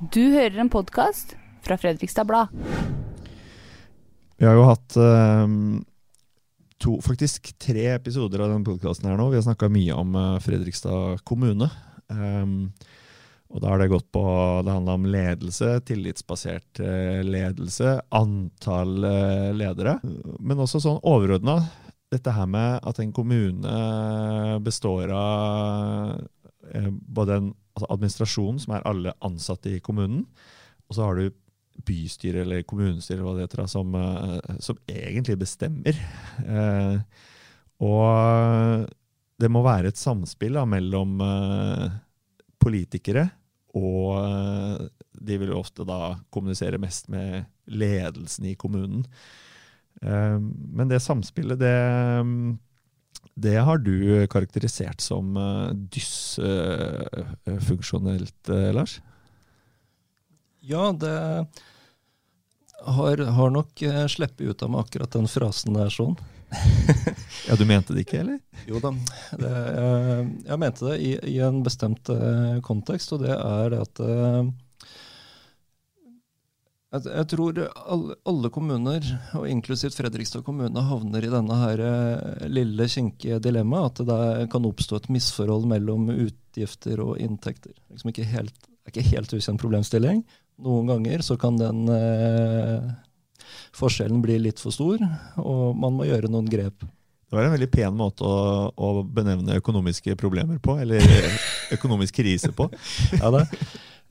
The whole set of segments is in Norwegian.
Du hører en podkast fra Fredrikstad Blad. Vi har jo hatt eh, to, faktisk tre episoder av denne podkasten her nå. Vi har snakka mye om eh, Fredrikstad kommune. Um, og da har det gått på Det handla om ledelse, tillitsbasert eh, ledelse, antall eh, ledere. Men også sånn overordna dette her med at en kommune består av eh, både en altså administrasjonen, som er alle ansatte i kommunen, og så har du bystyre eller kommunestyre eller hva det heter, som, eh, som egentlig bestemmer. Eh, og det må være et samspill da, mellom eh, politikere og eh, de vil jo ofte da kommunisere mest med ledelsen i kommunen. Eh, men det samspillet, det det har du karakterisert som uh, dysfunksjonelt, uh, Lars? Ja, det har, har nok sluppet ut av meg akkurat den frasen der sånn. ja, du mente det ikke, eller? Jo da. Det, jeg, jeg, mente det i, i en bestemt kontekst, og det er det at jeg, jeg tror alle, alle, kommuner, og inklusivt Fredrikstad kommune, havner i denne her eh, lille, kinkige dilemmaet. At det kan oppstå et misforhold mellom utgifter og inntekter. Liksom ikke helt, er ikke helt ukjent problemstilling. Noen ganger så kan den eh, forskjellen bli litt for stor, og man må gjøre noen grep. Det var en veldig pen måte å, å benevne økonomiske problemer på, eller økonomisk krise på. ja, det.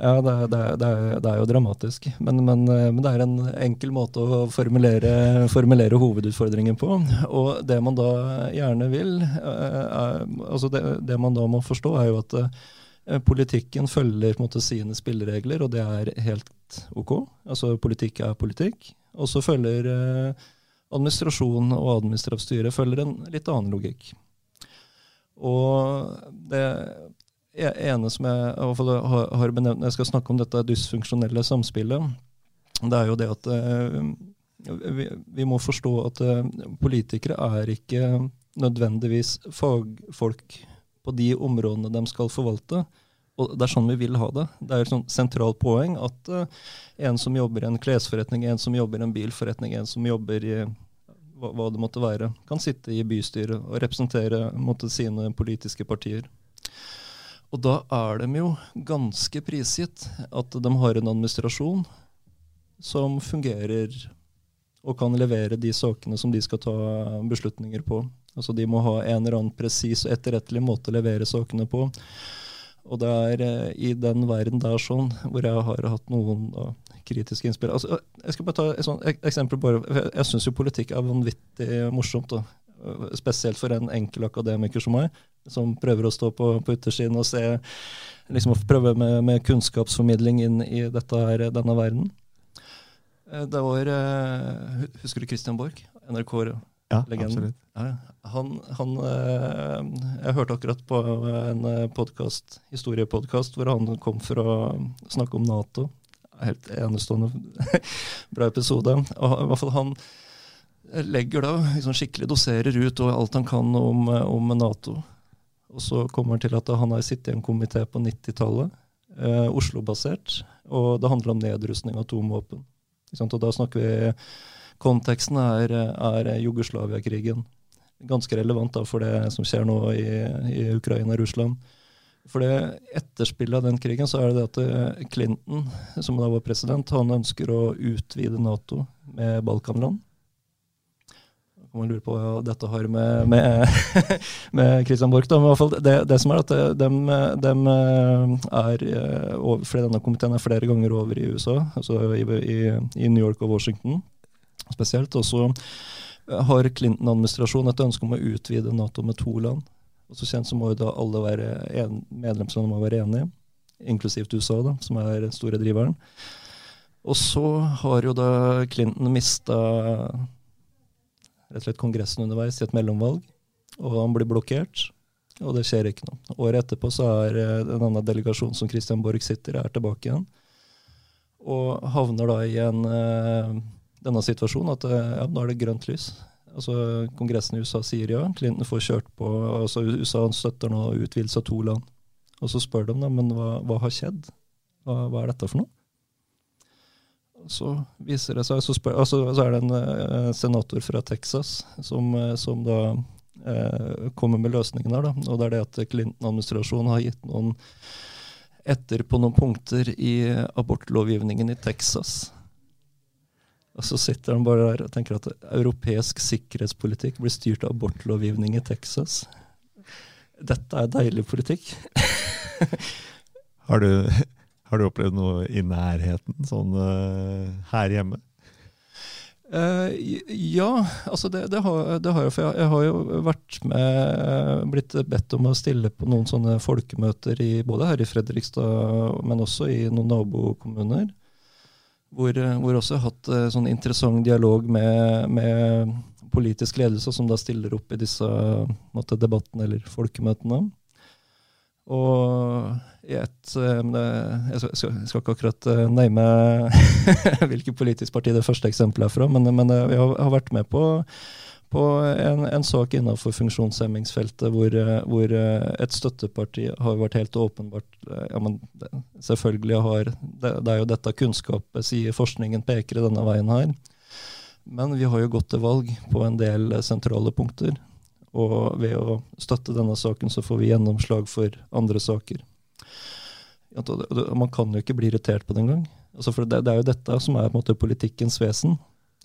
Ja, det, det, det, det, er jo dramatisk. Men, men, eh, men, det er en enkel måte å formulere, formulere, hovedutfordringen på. Og det man da gjerne vil eh, er, altså det, man da må forstå, er jo at eh, politikken følger måte, sine spilleregler, og det er helt ok. Altså politikk er politikk. Og så følger administrasjon og administrativt styre følger en litt annen logikk. Og det ene som jeg har benevnt når jeg skal snakke om dette dysfunksjonelle samspillet, det er jo det at uh, vi, vi, må forstå at uh, politikere er ikke nødvendigvis fagfolk på de områdene de skal forvalte. Og Det er sånn vi vil ha det. Det er et sånn sentralt poeng at uh, en som jobber i en klesforretning, en som jobber i en bilforretning, en som jobber i hva, hva det måtte være, kan sitte i bystyret og representere måtte, sine politiske partier. Og da er de jo ganske prisgitt at de har en administrasjon som fungerer og kan levere de sakene som de skal ta beslutninger på. Altså De må ha en eller annen presis og etterrettelig måte å levere sakene på. Og det er eh, i den verden der sånn, hvor jeg har hatt noen da, kritiske innspill altså, Jeg skal bare ta et sånt eksempel. bare, Jeg syns jo politikk er vanvittig morsomt. da. Spesielt for en enkel akademiker som meg, som prøver å stå på, på yttersiden og se liksom Prøve med, med, kunnskapsformidling inn i her, denne verden. Eh, det var eh, Husker du Christian Borch? NRK-legenden. Ja, ja, han, han, eh, Jeg hørte akkurat på en podcast, historiepodkast hvor han kom for å snakke om Nato. Helt enestående bra episode. Og i hvert fall han legger da liksom skikkelig doserer ut og alt han kan om, om, Nato. Og så kommer han til at han har sittet i en komité på 90-tallet, eh, Oslo-basert, og det handler om nedrustning av atomvåpen. Og da snakker vi Konteksten er, er Jugoslavia-krigen. Ganske relevant da for det som skjer nå i, i Ukraina og Russland. For det etterspillet av den krigen så er det det at eh, Clinton, som da var president, han ønsker å utvide Nato med Balkanland kan man lure på hva dette har med, med, med Christian Borch. Men fall det, det, som er at de, de er over, Denne komiteen er flere ganger over i USA, altså i, i, i New York og Washington spesielt. Og så har Clinton-administrasjonen et ønske om å utvide Nato med to land. Og så kjent så må jo da alle være en, medlemslandene må være enige, inklusivt USA, da, som er den store driveren. Og så har jo da Clinton mista rett og slett Kongressen underveis i et mellomvalg, og han blir blokkert. Og det skjer ikke noe. Året etterpå så er eh, en annen delegasjon som Christian Borch sitter er tilbake igjen. Og havner da i en, uh, denne situasjonen at uh, ja, nå er det grønt lys. Altså Kongressen i USA sier ja, Clinton får kjørt på altså USA støtter nå utvidelse av to land. Og så spør de da, men hva, hva har skjedd? Hva, hva, er dette for noe? Så viser det seg, så, spør, altså, så er det en uh, senator fra Texas som, uh, som da uh, kommer med løsningen her. Da. Og det er det at Clinton-administrasjonen har gitt noen etter på noen punkter i abortlovgivningen i Texas. Og så sitter han bare der og tenker at europeisk sikkerhetspolitikk blir styrt av abortlovgivning i Texas. Dette er deilig politikk. har, du, har, du, opplevd noe i nærheten sånn uh, her hjemme? Uh, ja, altså det, det, har, det, har, jeg. For jeg, jeg, har jo vært med, blitt bedt om å stille på noen sånne folkemøter i, både her i Fredrikstad, men også i noen nabokommuner. Hvor, eh, hvor også har hatt uh, sånn interessant dialog med, med, politisk ledelse, som da stiller opp i disse måtte, debattene eller folkemøtene. Og i et uh, Jeg skal, ikke akkurat uh, name hvilket politisk parti det første eksempelet er fra, men, men jeg har, har vært med på på en, en sak innenfor funksjonshemmingsfeltet hvor, hvor, et støtteparti har vært helt åpenbart ja, men Selvfølgelig har det, det, er jo dette kunnskapet sier forskningen peker i denne veien her. Men vi har jo gått til valg på en del sentrale punkter. Og ved å støtte denne saken, så får vi gjennomslag for andre saker. Man kan jo ikke bli irritert på det engang. Altså for det, det, er jo dette som er måte politikkens vesen.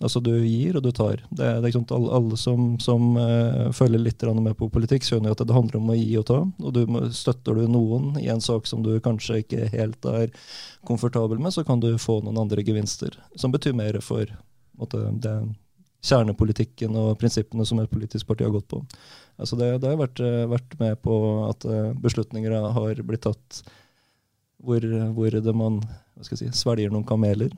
Altså du gir og du tar. Det, det er alle, alle, som, som uh, følger litt med på politikk, skjønner jo at det handler om å gi og ta. Og du, støtter du noen i en sak som du kanskje ikke helt er komfortabel med, så kan du få noen andre gevinster, som betyr mer for måte, det, kjernepolitikken og prinsippene som et politisk parti har gått på. Altså det, det har vært, eh, vært, med på at uh, beslutninger har blitt tatt hvor, hvor man si, svelger noen kameler.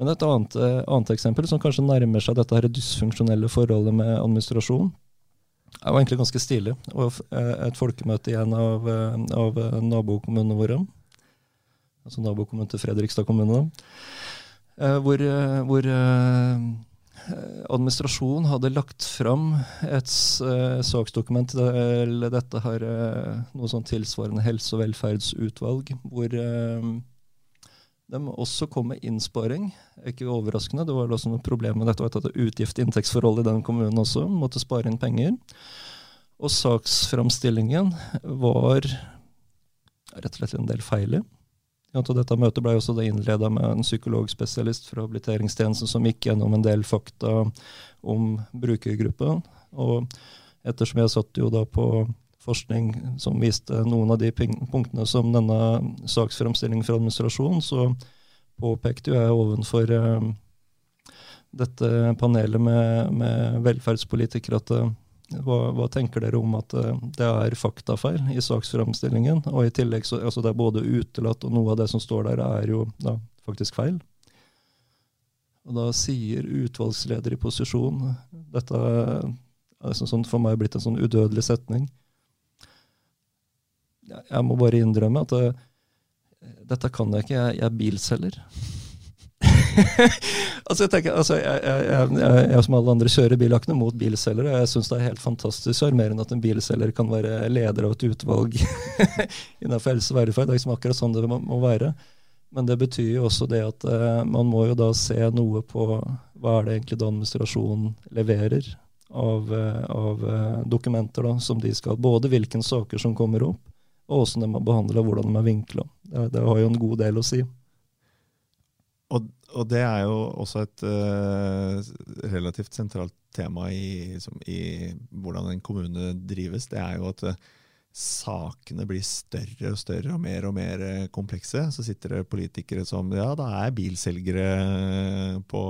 Men et annet, eh, annet, eksempel som kanskje nærmer seg dette her dysfunksjonelle forholdet med administrasjon, er egentlig ganske stilig. Eh, et folkemøte i en av, eh, av nabokommunene våre, altså nabokommunen til Fredrikstad kommune, hvor, hvor administrasjonen hadde lagt fram et saksdokument til dette her, noe sånn tilsvarende helse- og velferdsutvalg, hvor de må også komme med innsparing. Ikke overraskende. Det var også noe problem med dette, dette utgift-inntektsforholdet i den kommunen også. Måtte spare inn penger. Og saksframstillingen var rett og slett en del feil til Dette møtet ble også innleda med en psykologspesialist fra habiliteringstjenesten som gikk gjennom en del fakta om brukergruppen. Og ettersom jeg satt jo da på forskning som viste noen av de punktene som denne saksframstillingen fra administrasjonen, så påpekte jeg ovenfor uh, dette panelet med, med velferdspolitikere at uh, hva, hva, tenker dere om at uh, det er faktafeil i saksframstillingen? Og i tillegg så altså det er både utelatt, og noe av det som står der, er jo da, faktisk feil. Og da sier utvalgsleder i posisjon Dette er sånn, for meg blitt en sånn udødelig setning jeg må bare innrømme at det, eh, dette kan jeg ikke. Jeg, jeg er bilselger. altså jeg tenker, altså jeg, jeg, som alle andre kjører bil, mot bilselgere. Jeg syns det er helt fantastisk sjarmerende at en bilselger kan være leder av et utvalg innenfor helse og velferd. Det er liksom akkurat sånn det må, være. Men det betyr jo også det at uh, man må jo da se noe på hva er det egentlig da administrasjonen leverer av, uh, av uh, dokumenter da, som de skal Både hvilke saker som kommer opp, og også de er behandla, hvordan de er vinkla. Det, det, har jo en god del å si. Og, og det er jo også et uh, relativt sentralt tema i, som, i, hvordan en kommune drives. Det er jo at uh, sakene blir større og større og mer og mer uh, komplekse. Så sitter det politikere som ja, da er bilselgere på,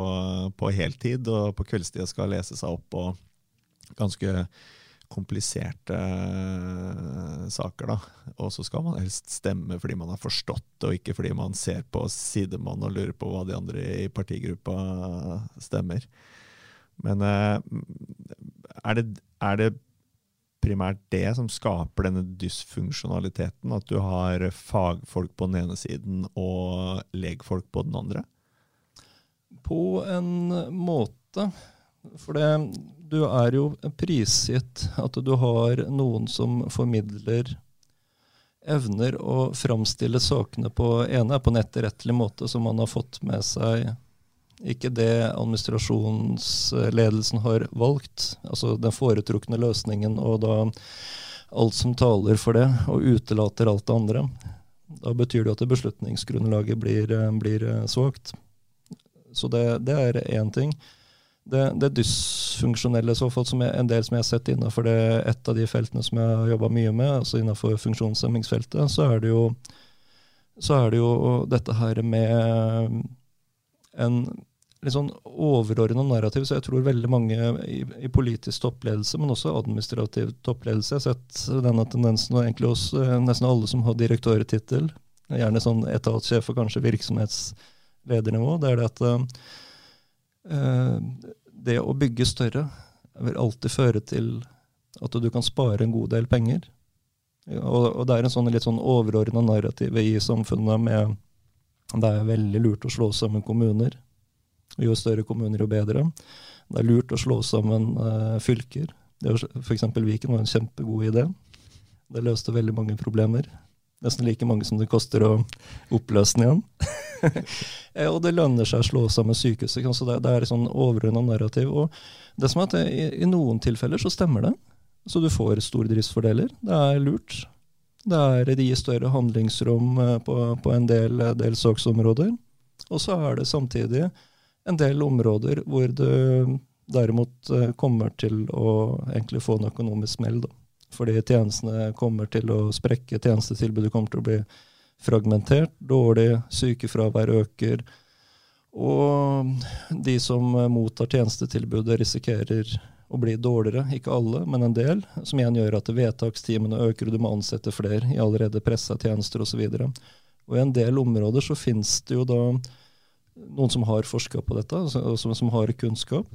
på heltid, og på kveldstida skal lese seg opp og ganske kompliserte uh, saker. da. Og så skal man helst stemme fordi man har forstått det, og ikke fordi man ser på sidemann og lurer på hva de andre i partigruppa stemmer. Men uh, er, det, er, det, primært det som skaper denne dysfunksjonaliteten? At du har fagfolk på den ene siden og legfolk på den andre? På en måte. For det, du er jo prisgitt at du har noen som formidler evner å framstille sakene på ene på en etterrettelig måte, som man har fått med seg ikke det administrasjonsledelsen har valgt, altså den foretrukne løsningen, og da alt som taler for det, og utelater alt det andre. Da betyr det at beslutningsgrunnlaget blir, blir svakt. Så det, det er én ting. Det, det dysfunksjonelle, så fall, som er en del som jeg har sett innenfor det, et av de feltene som jeg har jobba mye med, altså innenfor funksjonshemmingsfeltet, så er det jo er det jo dette her med en litt sånn overordna narrativ. Så jeg tror veldig mange i, i, politisk toppledelse, men også administrativ toppledelse Jeg har sett denne tendensen og egentlig hos eh, nesten alle som har direktørtittel. Gjerne sånn etatssjef og kanskje virksomhetsledernivå. Det er det at Eh, det å bygge større vil alltid føre til at du kan spare en god del penger. Og, og det er en sånn litt sånn overordna narrativ i samfunnet med det er veldig lurt å slå sammen kommuner. Jo større kommuner, jo bedre. Det er lurt å slå sammen uh, fylker. F.eks. Viken var en kjempegod idé. Det løste veldig mange problemer. Nesten like mange som det koster å oppløse den igjen. og det lønner seg å slå sammen sykehuset. Så det, det er sånn overordna narrativ. Og det som er at i, i, noen tilfeller så stemmer det. Så du får stordriftsfordeler. Det er lurt. Det, er, det gir større handlingsrom eh, på, på en del, del saksområder. Og så er det samtidig en del områder hvor du derimot eh, kommer til å egentlig få en økonomisk smell. da fordi tjenestene kommer til å sprekke, tjenestetilbudet kommer til å bli fragmentert, dårlig, sykefravær øker. Og de som mottar tjenestetilbudet, risikerer å bli dårligere. Ikke alle, men en del. Som igjen gjør at vedtakstimene øker, og du må ansette flere i allerede pressa tjenester osv. Og i en del områder så finnes det jo da noen som har forska på dette, altså, som, som har kunnskap.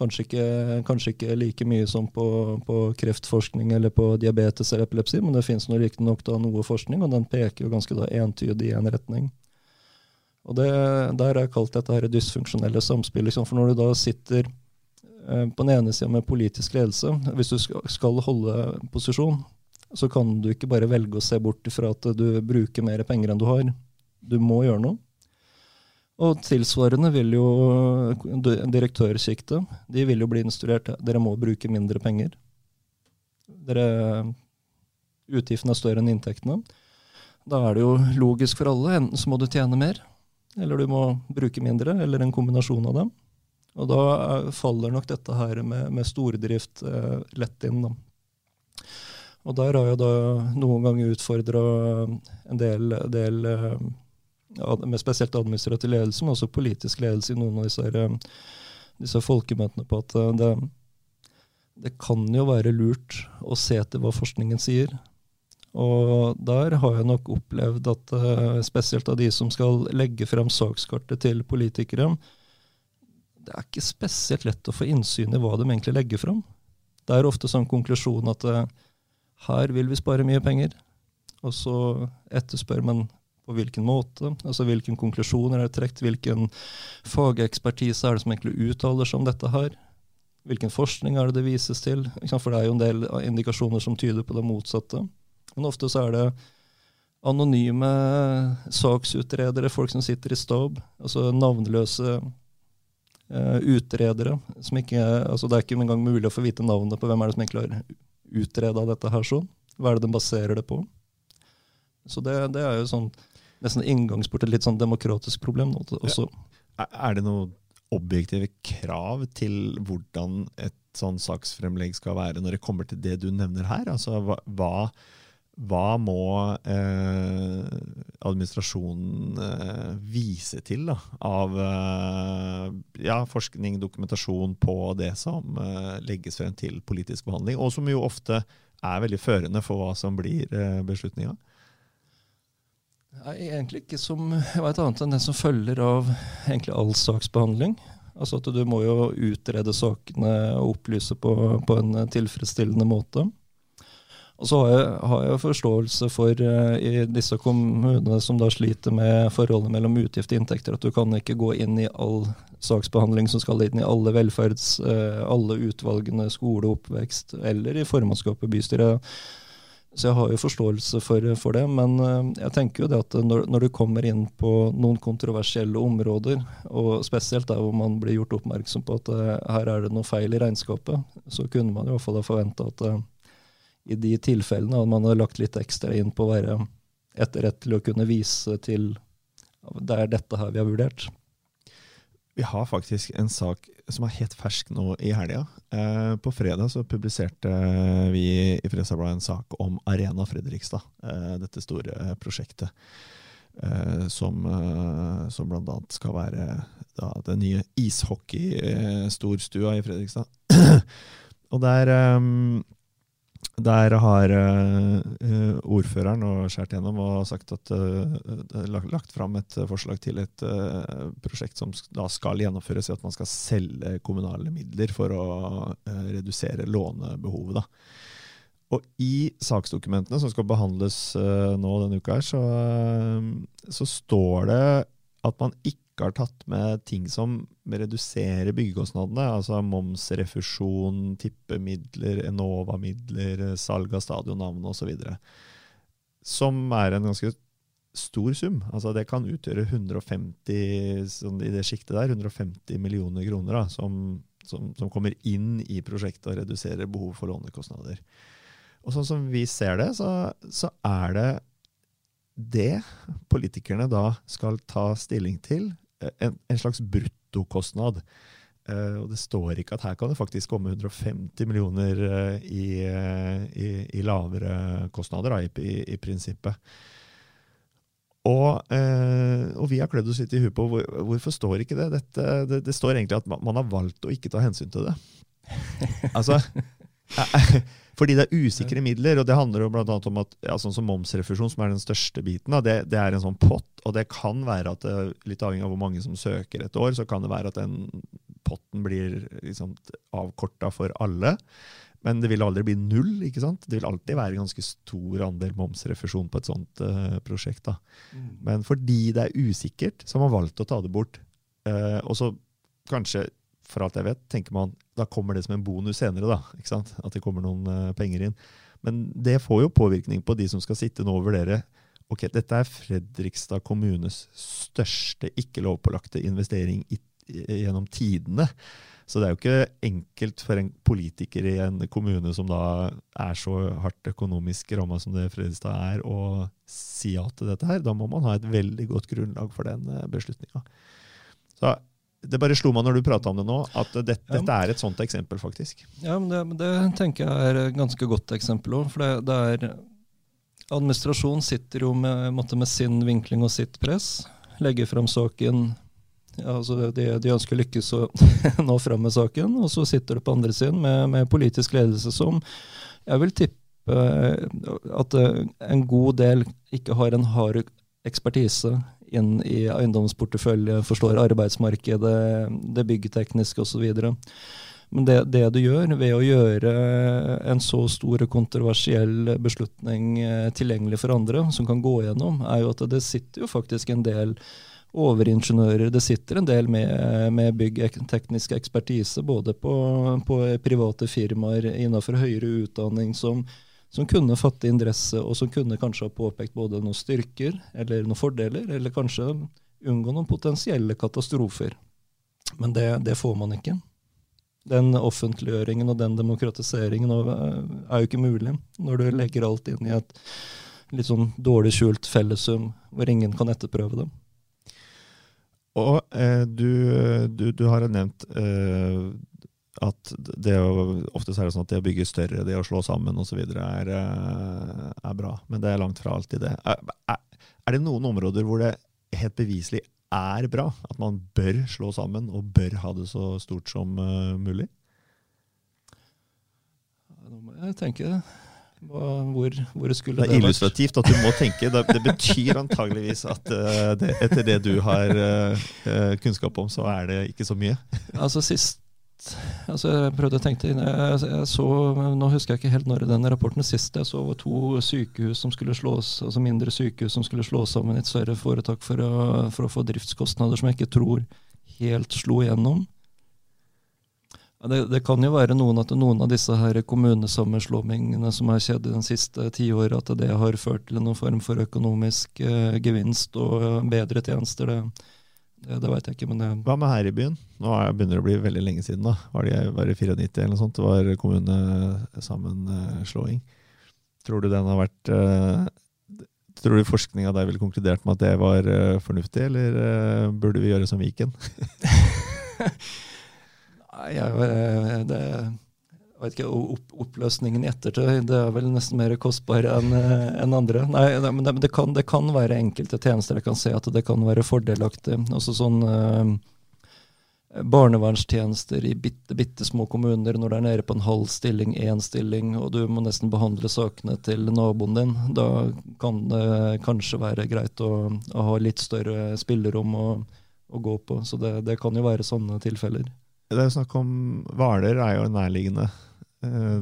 Kanskje ikke, kanskje ikke, like mye som på, på, kreftforskning eller på diabetes eller epilepsi, men det finnes riktignok noe forskning, og den peker jo ganske da entydig i en retning. Og det, Der er kalt dette her dysfunksjonelle samspill. Liksom, for når du da sitter eh, på den ene sida med politisk ledelse, hvis du skal holde posisjon, så kan du ikke bare velge å se bort fra at du bruker mer penger enn du har. Du må gjøre noe. Og tilsvarende vil jo direktørsjiktet de vil jo bli instruert dere må bruke mindre penger. Dere, Utgiftene er større enn inntektene. Da er det jo logisk for alle. Enten så må du tjene mer, eller du må bruke mindre, eller en kombinasjon av dem. Og da faller nok dette her med, med stordrift eh, lett inn. Da. Og der har jeg da noen ganger utfordra en del, del eh, med spesielt administrativ ledelse, men også politisk ledelse i noen av disse, disse folkemøtene på at eh, det, det, kan jo være lurt å se etter hva forskningen sier. Og der har jeg nok opplevd at eh, spesielt av de som skal legge frem sakskartet til politikere, det er ikke spesielt lett å få innsyn i hva de egentlig legger frem. Det er ofte sånn konklusjon at eh, her vil vi spare mye penger. Og så etterspør man på hvilken måte? Altså Hvilken konklusjoner er det trukket? Hvilken fagekspertise er det som egentlig uttaler seg om dette her? Hvilken forskning er det det vises til? For det er jo en del indikasjoner som tyder på det motsatte. Men ofte så er det anonyme saksutredere, folk som sitter i stab, altså navnløse uh, utredere. som ikke, altså Det er ikke engang mulig å få vite navnet på hvem er det som egentlig har utreda dette her sånn. Hva er det de baserer det på? Så det, det er jo sånn nesten inngangsport til litt sånn demokratisk problem. Også. Ja. Er det noen objektive krav til hvordan et sånn saksfremlegg skal være når det kommer til det du nevner her? Altså hva, hva må eh, administrasjonen eh, vise til da, av eh, ja, forskning, dokumentasjon på det som eh, legges frem til politisk behandling, og som jo ofte er veldig førende for hva som blir eh, beslutninga? Nei, egentlig ikke som jeg vet annet enn det som følger av egentlig all saksbehandling. Altså at du må jo utrede sakene og opplyse på, på en tilfredsstillende måte. Og så har jeg, har jeg forståelse for uh, i disse kommunene som da sliter med forholdet mellom utgift og inntekter, at du kan ikke gå inn i all saksbehandling som skal inn i alle velferds, uh, alle utvalgene, skole, oppvekst, eller i formannskapet, bystyret Så jeg har jo forståelse for, for det, men eh, jeg tenker jo det at når, når, du kommer inn på noen kontroversielle områder, og spesielt der hvor man blir gjort oppmerksom på at uh, her er det noe feil i regnskapet, så kunne man i hvert fall ha forventa at uh, i de tilfellene at man har lagt litt ekstra inn på å være etterrettelig og kunne vise til det er dette her vi har vurdert. Vi har faktisk en sak som er helt fersk nå i helga. Eh, på fredag så publiserte vi i Fredagsbladet en sak om Arena Fredrikstad. Eh, dette store prosjektet. Eh, som, eh, som bl.a. skal være da, den nye ishockey-storstua i Fredrikstad. Og der der har uh, ordføreren skåret gjennom og sagt at uh, lagt fram et forslag til et uh, prosjekt som da skal gjennomføres i at man skal selge kommunale midler for å redusere lånebehovet. Da. Og i saksdokumentene som skal behandles nå denne uka, her, så, så står det at man ikke ikke har tatt med ting som reduserer byggekostnadene, altså momsrefusjon, tippemidler, Enova-midler, salg av stadionnavn osv. Som er en ganske stor sum. Altså det kan utgjøre 150 sånn i det der, 150 millioner kroner da, som, som, som, kommer inn i prosjektet og reduserer behov for lånekostnader. Og sånn som vi ser det, så, så er det det politikerne da skal ta stilling til en, en slags bruttokostnad. Uh, og det står ikke at her kan det faktisk komme 150 millioner uh, i, uh, i, i, lavere kostnader, da, i, i, prinsippet. Og, og, vi har klødd oss litt i huet på hvor, hvorfor står ikke det? Dette, det? det? står egentlig at man, man, har valgt å ikke ta hensyn til det. altså, fordi det er usikre midler, og det handler jo annet om at ja, sånn som momsrefusjon, som er den største biten, da, det, det, er en sånn pott, og det kan være at det, litt avhengig av hvor mange som søker et år, så kan det være at den potten blir liksom, avkorta for alle. Men det vil aldri bli null. ikke sant? Det vil alltid være en ganske stor andel momsrefusjon på et sånt uh, prosjekt. da. Mm. Men fordi det er usikkert, så har man valgt å ta det bort. Uh, og så kanskje for alt jeg vet, tenker man da kommer det som en bonus senere. da, ikke sant? At det kommer noen uh, penger inn. Men det får jo påvirkning på de som skal sitte nå og vurdere. Ok, dette er Fredrikstad kommunes største ikke-lovpålagte investering i, i, gjennom tidene. Så det er jo ikke enkelt for en politiker i en kommune som da er så hardt økonomisk ramma som det Fredrikstad er, å si ja til dette her. Da må man ha et veldig godt grunnlag for den eh, beslutninga. Så det bare slo meg når du prata om det nå, at det, dette er et sånt eksempel, faktisk. Ja, men det, det tenker jeg er et ganske godt eksempel òg. For det, det, er Administrasjonen sitter jo med, med, sin vinkling og sitt press. Legger fram saken ja, altså de, de, ønsker lykkes å nå fram med saken. Og så sitter du på andre siden med, med politisk ledelse som jeg vil tippe at en god del ikke har en hard ekspertise inn i eiendomsportefølje, forstår arbeidsmarkedet, det byggtekniske osv. Men det, det, du gjør ved å gjøre en så stor og kontroversiell beslutning eh, tilgjengelig for andre, som kan gå gjennom, er jo at det sitter jo faktisk en del overingeniører. Det sitter en del med, med byggteknisk ekspertise, både på, på private firmaer innenfor høyere utdanning, som, som kunne fatte interesse, og som kunne kanskje ha påpekt både noen styrker eller noen fordeler, eller kanskje unngå noen potensielle katastrofer. Men det, det får man ikke. Den offentliggjøringen og den demokratiseringen er jo ikke mulig når du legger alt inn i et litt sånn dårlig skjult fellessum hvor ingen kan etterprøve det. Og eh, du, du, du, har nevnt eh, at det å, ofte er det sånn at det å bygge større, det å slå sammen osv. Er, eh, er bra. Men det er langt fra alltid det. Er, er, det noen områder hvor det helt beviselig er bra? At man bør slå sammen og bør ha det så stort som uh, mulig? Nå må jeg tenke hvor, hvor skulle det, det er illustrativt at du må tenke. Det, det betyr antageligvis at uh, det, etter det du har uh, kunnskap om, så er det ikke så mye. altså Sist altså Jeg prøvde å tenke inn. Jeg, jeg, så, Nå husker jeg ikke helt når den rapporten sist jeg så to sykehus som skulle slås, altså mindre sykehus som skulle slås sammen i et større foretak for å, for å få driftskostnader som jeg ikke tror helt slo igjennom. Det, det, kan jo være noen at noen av disse her kommunesammenslåingene som har skjedd i den siste tiåret, at det har ført til noen form for økonomisk eh, gevinst og bedre tjenester. Det, det, det veit jeg ikke, men jeg... Hva med her i byen? Nå er, begynner det å bli veldig lenge siden. da. Var det var det 94 eller noe sånt? Det var kommunesammenslåing. Tror du den har vært uh, Tror du forskninga der ville konkludert med at det var fornuftig, eller burde vi gjøre som Viken? Nei, jeg, det, jeg vet ikke, opp, Oppløsningen i ettertid det er vel nesten mer kostbar enn en andre. Nei, men det, det, kan, det, kan, være enkelte tjenester jeg kan se at det kan være fordelaktig. Også sånn eh, Barnevernstjenester i bitte, bitte små kommuner når det er nede på en halv stilling, én stilling, og du må nesten behandle sakene til naboen din. Da kan det kanskje være greit å, å ha litt større spillerom å, å gå på. Så det, det kan jo være sånne tilfeller. Det er jo snakk om Hvaler er jo nærliggende. Eh,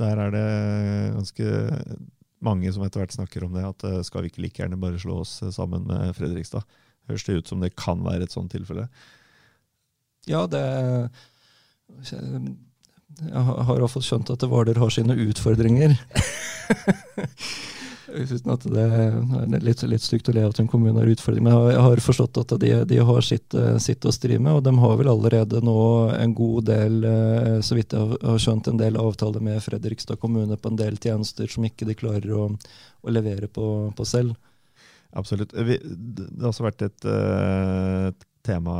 der er det ganske mange som etter hvert snakker om det, at eh, skal vi ikke like gjerne bare slå oss sammen med Fredrikstad? Høres det ut som det kan være et sånt tilfelle? Ja, det Jeg har iallfall skjønt at Hvaler har sine utfordringer. Uten at det er litt, litt stygt å le at en kommune har utfordringer. Men jeg har forstått at de, de har sitt, eh, sitt, å stri med, og de har vel allerede nå en god del, eh, så vidt jeg har skjønt, en del avtaler med Fredrikstad kommune på en del tjenester som ikke de klarer å, å levere på, på, selv. Absolutt. Det har også vært et, eh, et tema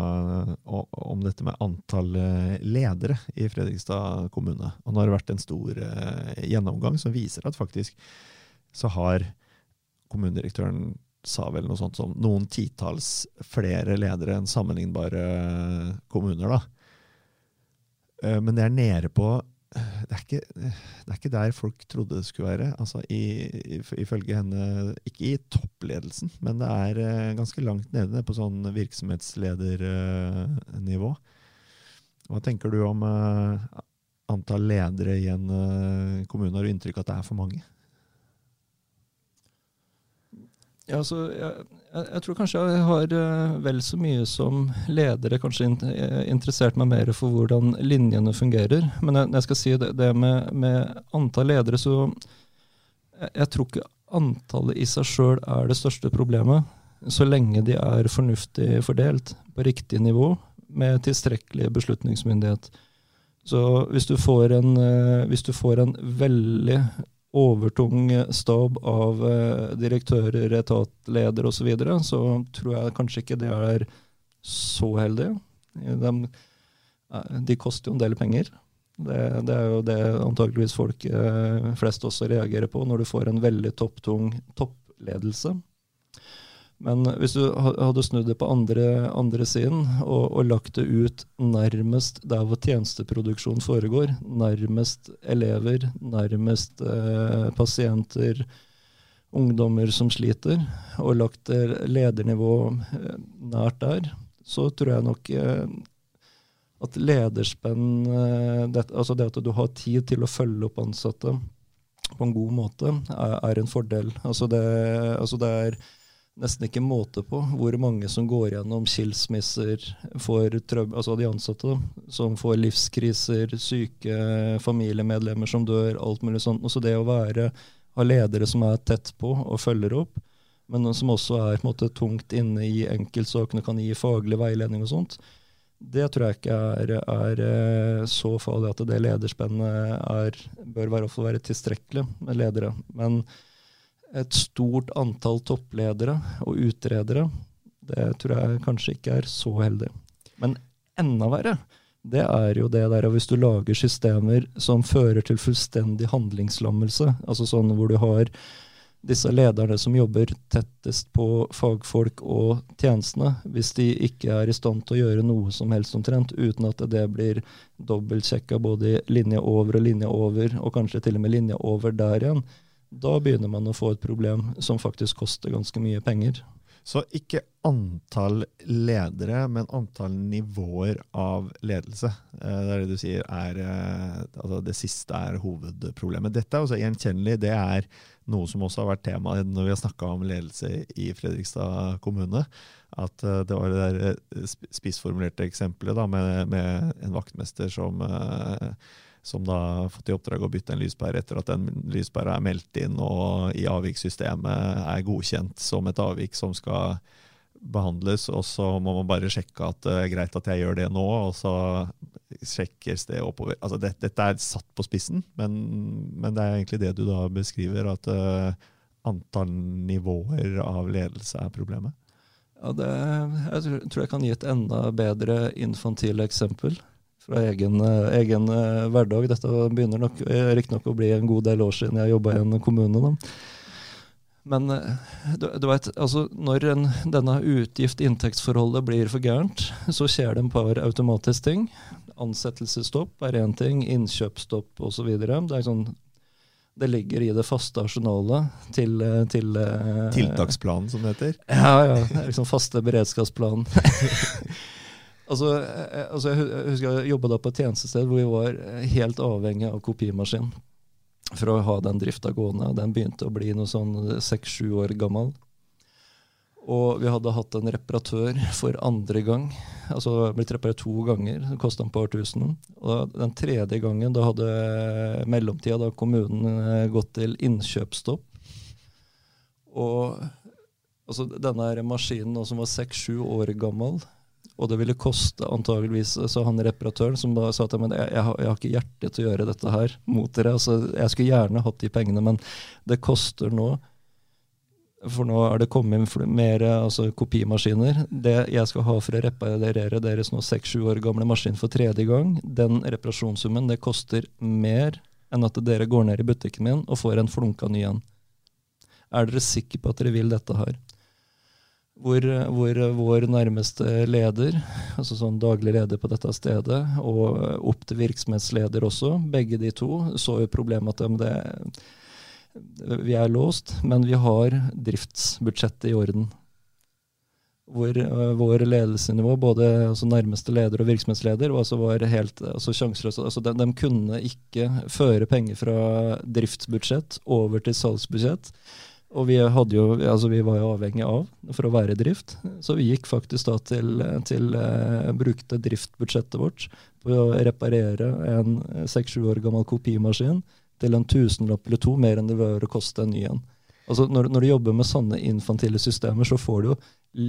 om dette med antall ledere i Fredrikstad kommune. Og nå har det vært en stor gjennomgang som viser at faktisk så har kommunedirektøren sa vel noe sånt som noen titalls flere ledere enn sammenlignbare kommuner. da. Eh, men det er nede på det er, ikke, det er ikke der folk trodde det skulle være. Altså i, Ifølge henne Ikke i toppledelsen, men det er eh, ganske langt nede på sånn virksomhetsledernivå. Hva tenker du om uh, antall ledere i en kommune? Har du inntrykk av at det er for mange? Ja, altså, jeg, jeg, tror kanskje jeg har uh, vel så mye som ledere kanskje eh, interessert meg mer for hvordan linjene fungerer. Men jeg, jeg skal si det, det med, med, antall ledere, så jeg, jeg tror ikke antallet i seg sjøl er det største problemet. Så lenge de er fornuftig fordelt på riktig nivå med tilstrekkelig beslutningsmyndighet. Så hvis du får en, uh, hvis du får en veldig overtung stab av eh, direktører, etatleder osv., så, videre, så tror jeg kanskje ikke det er så heldig. De, eh, de koster jo en del penger. Det, det, er jo det antageligvis folk eh, flest også reagerer på, når du får en veldig topptung toppledelse. Men hvis du hadde snudd det på andre, andre siden og, og, lagt det ut nærmest der hvor tjenesteproduksjon foregår, nærmest elever, nærmest eh, pasienter, ungdommer som sliter, og lagt ledernivå eh, nært der, så tror jeg nok eh, at lederspenn eh, det, Altså det at du har tid til å følge opp ansatte på en god måte, er, er en fordel. Altså det, altså det er nesten ikke måte på hvor mange som går gjennom skilsmisser, får altså de ansatte, som får livskriser, syke familiemedlemmer som dør, alt mulig sånt. Og så det å være, ha ledere som er tett på og følger opp, men som også er måte, tungt inne i enkeltsakene, kan gi faglig veiledning og sånt, det tror jeg ikke er, er eh, så farlig at det lederspennet er, bør være, være tilstrekkelig med ledere. Men et stort antall toppledere og utredere, det tror jeg kanskje ikke er så heldig. Men enda verre, det er jo det der hvis du lager systemer som fører til fullstendig handlingslammelse, altså sånn hvor du har disse lederne som jobber tettest på fagfolk og tjenestene, hvis de ikke er i stand til å gjøre noe som helst omtrent, uten at det blir dobbeltsjekka både linje over og linje over, og kanskje til og med linje over der igjen, da begynner man å få et problem som faktisk koster ganske mye penger. Så ikke antall ledere, men antall nivåer av ledelse. Eh, det er det du sier er eh, altså Det siste er hovedproblemet. Dette er også gjenkjennelig. Det er noe som også har vært tema når vi har snakka om ledelse i Fredrikstad kommune. At eh, det var det der spissformulerte eksempelet da, med, med, en vaktmester som som da har fått i oppdrag å bytte en lyspære etter at den lyspæra er meldt inn og i avvikssystemet er godkjent som et avvik som skal behandles, og så må man bare sjekke at det er greit at jeg gjør det nå, og så sjekkes det oppover. Altså det, dette er satt på spissen, men, men, det er egentlig det du da beskriver, at uh, antall nivåer av ledelse er problemet. Ja, det, jeg tror jeg kan gi et enda bedre infantil eksempel fra egen, eh, egen eh, hverdag. Dette begynner nok eh, riktignok å bli en god del år siden jeg jobba i en kommune. Da. Men du, du vet, altså når en, denne utgift-inntektsforholdet blir for gærent, så skjer det en par automatisk ting. Ansettelsesstopp er én ting, innkjøpsstopp osv. Det sånn det ligger i det faste arsenalet til, til Tiltaksplanen, som det heter? Ja, ja. Det er liksom faste beredskapsplanen. Altså, eh, altså jeg husker jeg jobba på et tjenestested hvor vi var helt avhengig av kopimaskin for å ha den drifta gående. Den begynte å bli noe sånn seks-sju år gammel. Og vi hadde hatt en reparatør for andre gang. Altså blitt reparert to ganger. Det kosta et par tusen. Og den tredje gangen, da hadde mellomtida da kommunen eh, gått til innkjøpsstopp. Og altså, denne maskinen som var seks-sju år gammel, og det ville koste antageligvis Så han reparatøren som da sa meg jeg, jeg, har, jeg har ikke hjerte til å gjøre dette her mot dere. altså Jeg skulle gjerne hatt de pengene, men det koster nå. For nå er det kommet mer altså, kopimaskiner. Det jeg skal ha for å reparere deres nå seks-sju år gamle maskin for tredje gang, den reparasjonssummen, det koster mer enn at dere går ned i butikken min og får en flunka ny en. Er dere sikre på at dere vil dette her? Hvor, hvor, vår nærmeste leder, altså sånn daglig leder på dette stedet, og opp til virksomhetsleder også, begge de to, så jo problemet at det, vi er låst, men vi har driftsbudsjettet i orden. Hvor uh, vår ledelsenivå, både altså nærmeste leder og virksomhetsleder, altså var helt altså sjanseløse. Altså de, de kunne ikke føre penger fra driftsbudsjett over til salgsbudsjett. Og vi, jo, altså vi, var jo avhengig av for å være i drift. Så vi gikk faktisk da til, til uh, brukte driftbudsjettet vårt på å reparere en seks-sju år gammel kopimaskin til en tusenlapp eller to mer enn det å koste en ny en. Altså når, når, du jobber med sånne infantile systemer, så får du jo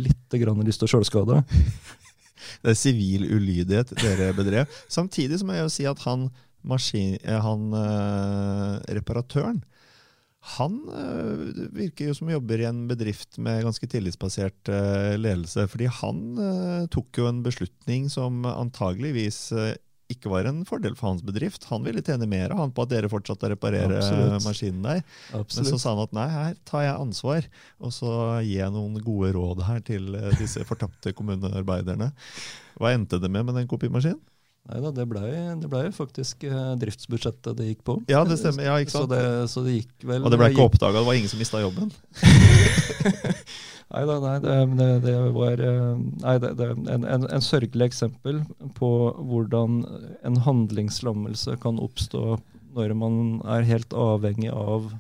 litt grann lyst til å sjølskade. Det er sivil ulydighet dere bedrev. Samtidig så må jeg jo si at han, maskin, eh, han uh, reparatøren han øh, virker jo som jobber i en bedrift med ganske tillitsbasert øh, ledelse. fordi han øh, tok jo en beslutning som antageligvis ikke var en fordel for hans bedrift. Han ville tjene mer han på at dere fortsatte å reparere Absolutt. maskinen der. Absolutt. Men så sa han at nei, her tar jeg ansvar, og så gir jeg noen gode råd her til disse fortapte kommunearbeiderne. Hva endte det med med den kopimaskinen? Nei da, det blei ble faktisk eh, driftsbudsjettet det gikk på. Ja, det stemmer. Ja, ikke sant? Så det, så det gikk vel Og det ble ikke oppdaga? Det var ingen som mista jobben? nei da, det, det, var eh, nei, det, det, en, en, en sørgelig eksempel på hvordan en handlingslammelse kan oppstå når man er helt avhengig av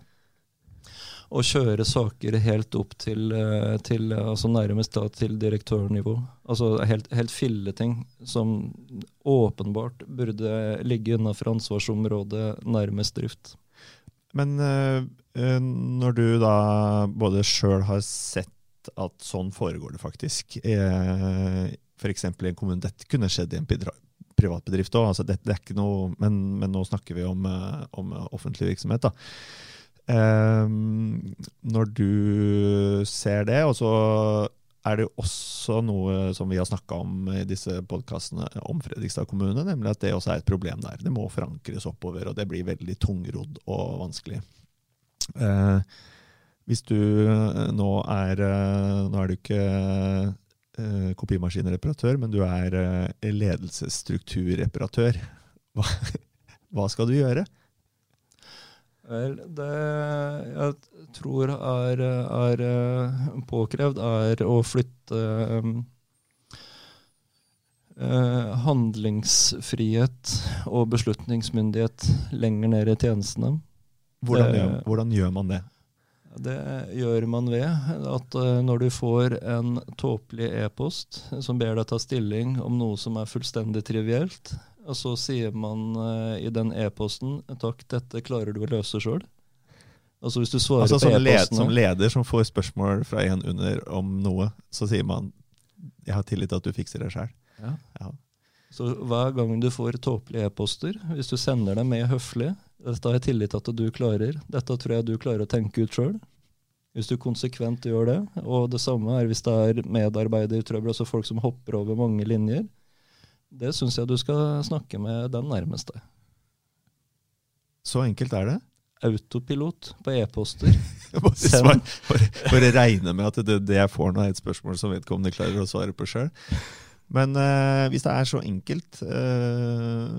å kjøre saker helt opp til, eh, til altså nærmest da, til direktørnivå. Altså helt, helt filleting som åpenbart burde ligge innenfor ansvarsområdet nærmest drift. Men øh, når du da både sjøl har sett at sånn foregår det faktisk, eh, f.eks. i en kommune Dette kunne skjedd i en privat bedrift òg, altså det, det, men, men, nå snakker vi om, om offentlig virksomhet. da. Um, når du ser det, og så er det også noe som vi har snakka om i disse podkastene om Fredrikstad kommune, nemlig at det også er et problem der. Det må forankres oppover, og det blir veldig tungrodd og vanskelig. Eh, hvis du nå er Nå er du ikke eh, kopimaskinreparatør, men du er eh, ledelsesstrukturreparatør. Hva, hva skal du gjøre? Vel, det jeg tror er, er eh, påkrevd, er å flytte um, eh, handlingsfrihet og beslutningsmyndighet lenger ned i tjenestene. Hvordan, Det- gjør, hvordan gjør man det? Det gjør man ved at når du får en tåpelig e-post som ber deg ta stilling om noe som er fullstendig trivielt, og så sier man uh, i den e-posten 'takk, dette klarer du å løse sjøl'. Altså hvis du svarer Altså på som, led, e-postene som leder som får spørsmål fra en under om noe, så sier man 'jeg har tillit til at du fikser det sjøl'. Ja. Ja. Så hver gang du får tåpelige e-poster, hvis du sender dem med høflig 'Dette har jeg tillit til at du klarer. Dette tror jeg du klarer å tenke ut sjøl'. Hvis du konsekvent gjør det, og det samme er hvis det er medarbeidertrøbbel, altså folk som hopper over mange linjer, det syns jeg du skal snakke med den nærmeste. Så enkelt er det. Autopilot på e-poster. Bare, bare, bare regne med at det, det jeg får nå, er et spørsmål som vedkommende klarer å svare på sjøl. Men eh, hvis det er så enkelt, eh,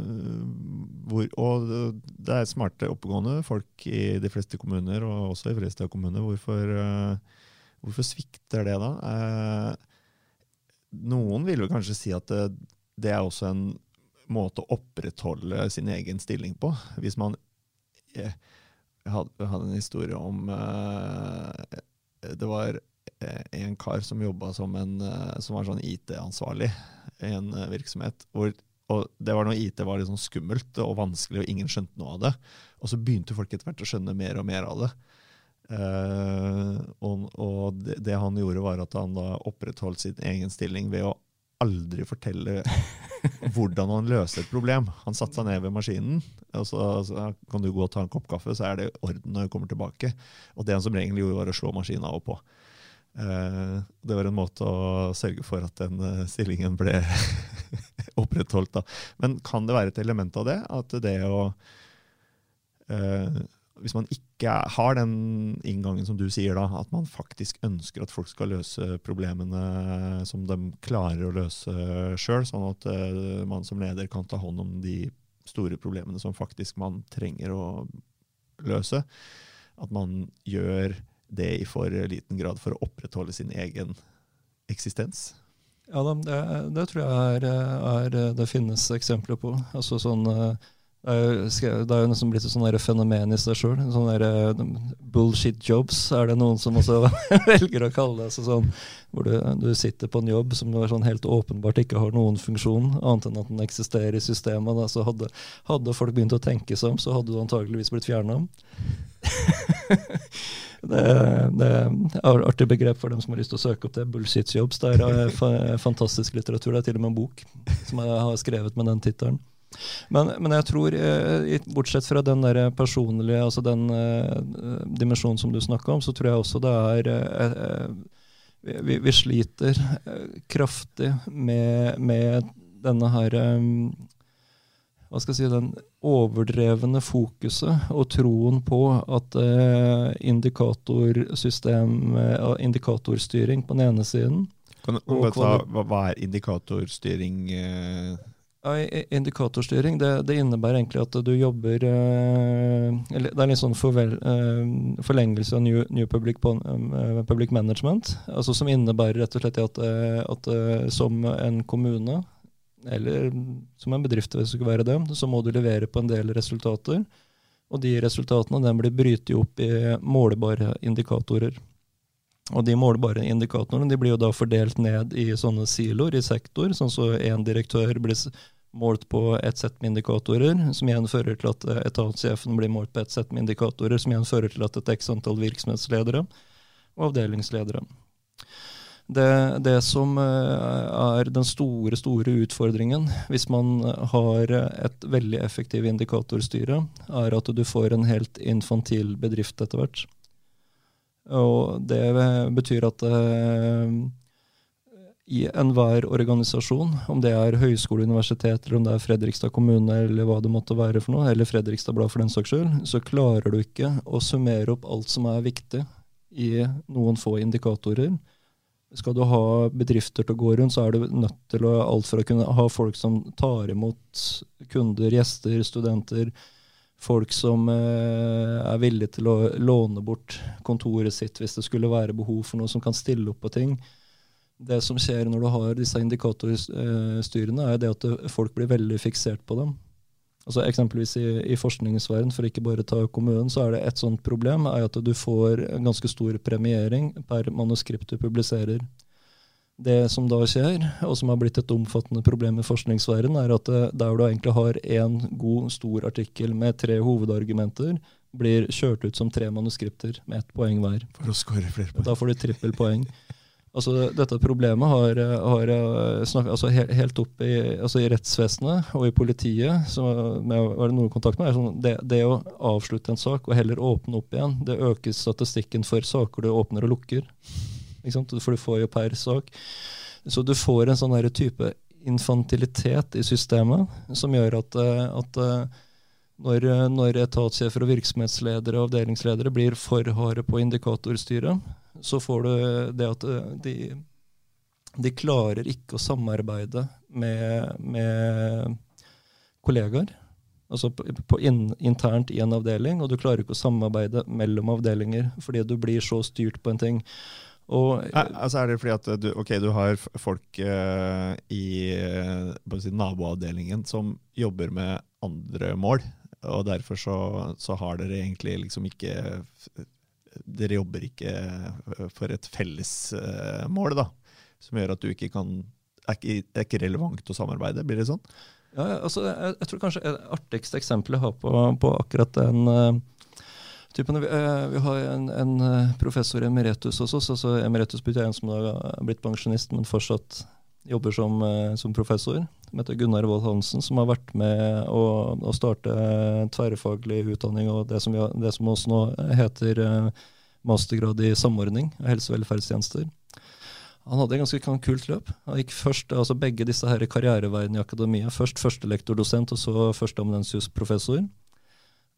hvor, og det er smarte, oppegående folk i de fleste kommuner, og også i Fredrikstad kommune, hvorfor, eh, hvorfor svikter det da? Eh, noen vil jo kanskje si at det, det er også en måte å opprettholde sin egen stilling på. Hvis man eh, Jeg hadde, en historie om eh, Det var eh, en kar som jobba som, en, eh, som var sånn IT-ansvarlig i en eh, virksomhet. Hvor, og det var når IT var litt sånn skummelt og vanskelig, og ingen skjønte noe av det. Og så begynte folk etter hvert å skjønne mer og mer av det. Uh, og og det, det han gjorde, var at han da opprettholdt sin egen stilling ved å aldri fortelle hvordan han løser et problem. Han satte seg ned ved maskinen, og så, så kan du gå og ta en kopp kaffe, så er det orden når du kommer tilbake. Og det han som regel gjorde, var å slå maskinen av og på. Eh, det var en måte å sørge for at den eh, stillingen ble opprettholdt. Da. Men kan det være et element av det? At det å eh, Hvis man ikke har den inngangen som du sier, da, at man faktisk ønsker at folk skal løse problemene som de klarer å løse sjøl, sånn at eh, man som leder kan ta hånd om de store problemene som faktisk man trenger å løse. At man gjør det i for liten grad for å opprettholde sin egen eksistens. Ja det, det tror jeg er, er det finnes eksempler på. Altså sånn eh, skrevet- det er jo nesten blitt et sånn fenomen i seg sjøl. Sånn eh, bullshit jobs er det noen som også velger å kalle det. Sånn, hvor du, du sitter på en jobb som sånn helt åpenbart ikke har noen funksjon, annet enn at den eksisterer i systemet. Da. Så hadde, hadde folk begynt å tenke seg om, så hadde du antageligvis blitt fjerna. Det, det er artig begrep for dem som har lyst til å søke opp det. Bullshit jobs. Det er eh, fantastisk litteratur. Det er til og med en bok som jeg har skrevet med den tittelen. Men, men jeg tror, eh, bortsett fra den der personlige, altså den eh, dimensjonen som du snakka om, så tror jeg også det er eh, vi, vi sliter kraftig med, med denne her hva skal jeg si, den overdrevne fokuset og troen på at eh, indikatorsystem, eh, indikatorstyring på den ene siden Kan kan Og ta, hva, hva er indikatorstyring? Eh, Indikatorstyring det, det innebærer egentlig at du jobber eh, Det er litt sånn forvel, eh, forlengelse av New, new public, eh, public Management. altså Som innebærer rett og slett at, eh, at som en kommune, eller som en bedrift hvis det skulle være det, så må du levere på en del resultater. Og de resultatene den blir brytet opp i målbare indikatorer. Og de målbare indikatorene de blir jo da fordelt ned i sånne siloer i sektor, sånn så én direktør blir målt på et sett med indikatorer, som igjen fører til at eh, etatssjefen blir målt på et sett med indikatorer, som igjen fører til at et x antall virksomhetsledere og avdelingsledere. Det, det som eh, er den store, store utfordringen hvis man har et veldig effektivt indikatorstyre, er at du får en helt infantil bedrift etter hvert. Og det betyr at eh, i enhver organisasjon, om det er høyskole, universitet, eller om det er Fredrikstad kommune, eller hva det måtte være for noe, eller Fredrikstad Blad for den saks skyld, så klarer du ikke å summere opp alt som er viktig i noen få indikatorer. Skal du ha bedrifter til å gå rundt, så er du nødt til å alt for å kunne ha folk som tar imot kunder, gjester, studenter, folk som eh, er villige til å låne bort kontoret sitt hvis det skulle være behov for noe som kan stille opp på ting. Det som skjer når du har disse indikatorstyrene, er det at folk blir veldig fiksert på dem. Altså Eksempelvis i, i forskningsverden, for ikke bare ta kommunen, så er det et sånt problem er at du får en ganske stor premiering per manuskript du publiserer. Det som da skjer, og som har blitt et omfattende problem i forskningsverden, er at der du egentlig har én god, stor artikkel med tre hovedargumenter, blir kjørt ut som tre manuskripter med ett poeng hver. For å score flere poeng. Da får du trippelpoeng. Altså, dette problemet har, har snakket, altså, helt, helt opp i, altså, i, rettsvesenet og i politiet, som jeg har noe kontakt med, sånn, det, det, å avslutte en sak og heller åpne opp igjen, det øker statistikken for saker du åpner og lukker. For du får jo per sak. Så du får en sånn type infantilitet i systemet som gjør at, eh, at eh, når, når etatssjefer og virksomhetsledere og avdelingsledere blir for harde på indikatorstyret, så får du det at eh, de, de klarer ikke å samarbeide med, med kollegaer. Altså på, på in, internt i en avdeling, og du klarer ikke å samarbeide mellom avdelinger fordi du blir så styrt på en ting. Og, altså er det fordi at du, okay, du har folk uh, i uh, si, naboavdelingen som jobber med andre mål, og derfor så, så har dere egentlig liksom ikke Dere jobber ikke for et felles uh, mål, da, som gjør at du ikke kan er ikke, er ikke relevant å samarbeide, blir det sånn? Ja, altså, jeg, jeg tror kanskje det artigste eksempelet jeg har på, på akkurat den Typen, uh, vi, har en, en, eh, professor emeritus hos oss. altså Emeritus betyr en som har blitt pensjonist, men fortsatt jobber som, uh, som professor. Som heter Gunnar Wold Hansen, som har vært med å, å starte tverrfaglig utdanning og det som, det som også nå heter mastergrad i samordning av helse- og velferdstjenester. Han hadde et ganske kult løp. Han gikk først, altså Begge disse her karriereveiene i akademia. Først førstelektor-dosent, og så førsteamanuensius-professor.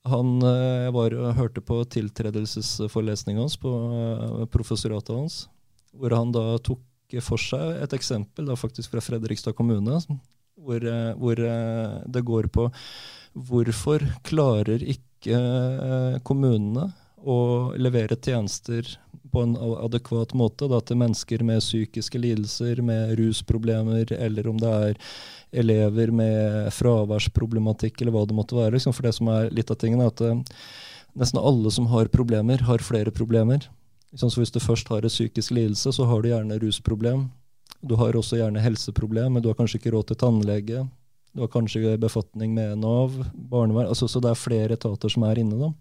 Han eh, var hørte på tiltredelsesforelesninga hans, på eh, professoratet hans, hvor han da tok for seg et eksempel da faktisk fra Fredrikstad kommune, hvor, eh, hvor det går på hvorfor klarer ikke kommunene å levere tjenester på en adekvat måte da, til mennesker med psykiske lidelser, med rusproblemer, eller om det er elever med fraværsproblematikk, eller hva det måtte være. Liksom. For det som er litt av tingene, er at uh, nesten alle som har problemer, har flere problemer. Liksom. Så hvis du først har en psykisk lidelse, så har du gjerne rusproblem. Du har også gjerne helseproblem, men du har kanskje ikke råd til tannlege. Du har kanskje befatning med Nav, barnevern. Altså, så det er flere etater som er inne. da.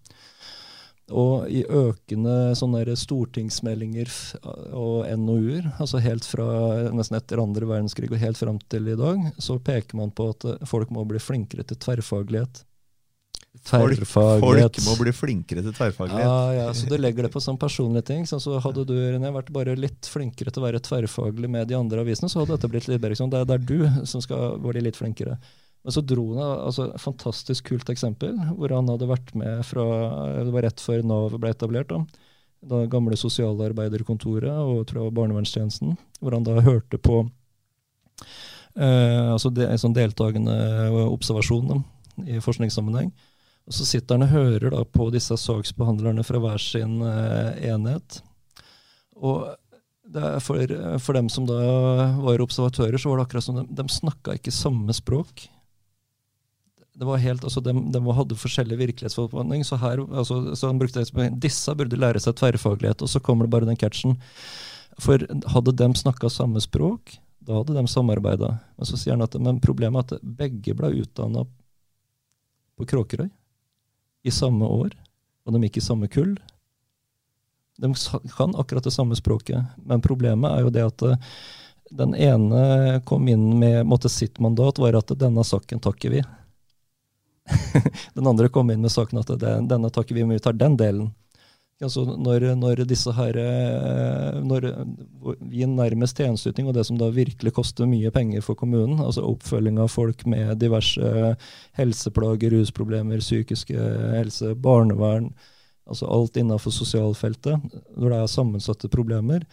Og i økende sånne stortingsmeldinger og NOU-er, altså helt fra nesten etter andre verdenskrig og helt fram til i dag, så peker man på at folk må bli flinkere til tverrfaglighet. Folk, folk, må bli flinkere til tverrfaglighet. Ja, ja, så du legger det på sånn personlige ting. Så hadde du René, vært bare litt flinkere til å være tverrfaglig med de andre avisene, så hadde dette blitt litt bedre. Det er, det er du som skal bli litt flinkere. Men så dro han altså, et fantastisk kult eksempel, hvor han hadde vært med fra Det var rett før Nav ble etablert. da, det gamle sosialarbeiderkontoret og tror jeg barnevernstjenesten, hvor han da hørte på eh, altså de, en sånn deltakende observasjon da, i forskningssammenheng. Og Så sitter han og hører da på disse saksbehandlerne fra hver sin eh, enhet. Og for, for, dem som da var observatører, så var det akkurat som de, de snakka ikke samme språk det var helt, altså de, de hadde forskjellig virkelighetsoppfatning. Så her, altså, så han brukte disse burde lære seg tverrfaglighet, og så kommer det bare den catchen. For hadde de snakka samme språk, da hadde de samarbeida. Men så sier han at men problemet er at begge ble utdanna på Kråkerøy i samme år, og de gikk i samme kull. De kan akkurat det samme språket, men problemet er jo det at eh, den ene kom inn med måtte sitt mandat, var at denne saken takker vi. den andre kom inn med saken at det, denne tar ikke vi, men vi tar den delen. Altså når, når, disse her, eh, når vi nærmest tjenesteyting, og det som da virkelig koster mye penger for kommunen, altså oppfølging av folk med diverse helseplager, rusproblemer, psykiske helse, barnevern, altså alt innenfor sosialfeltet, når det er sammensatte problemer,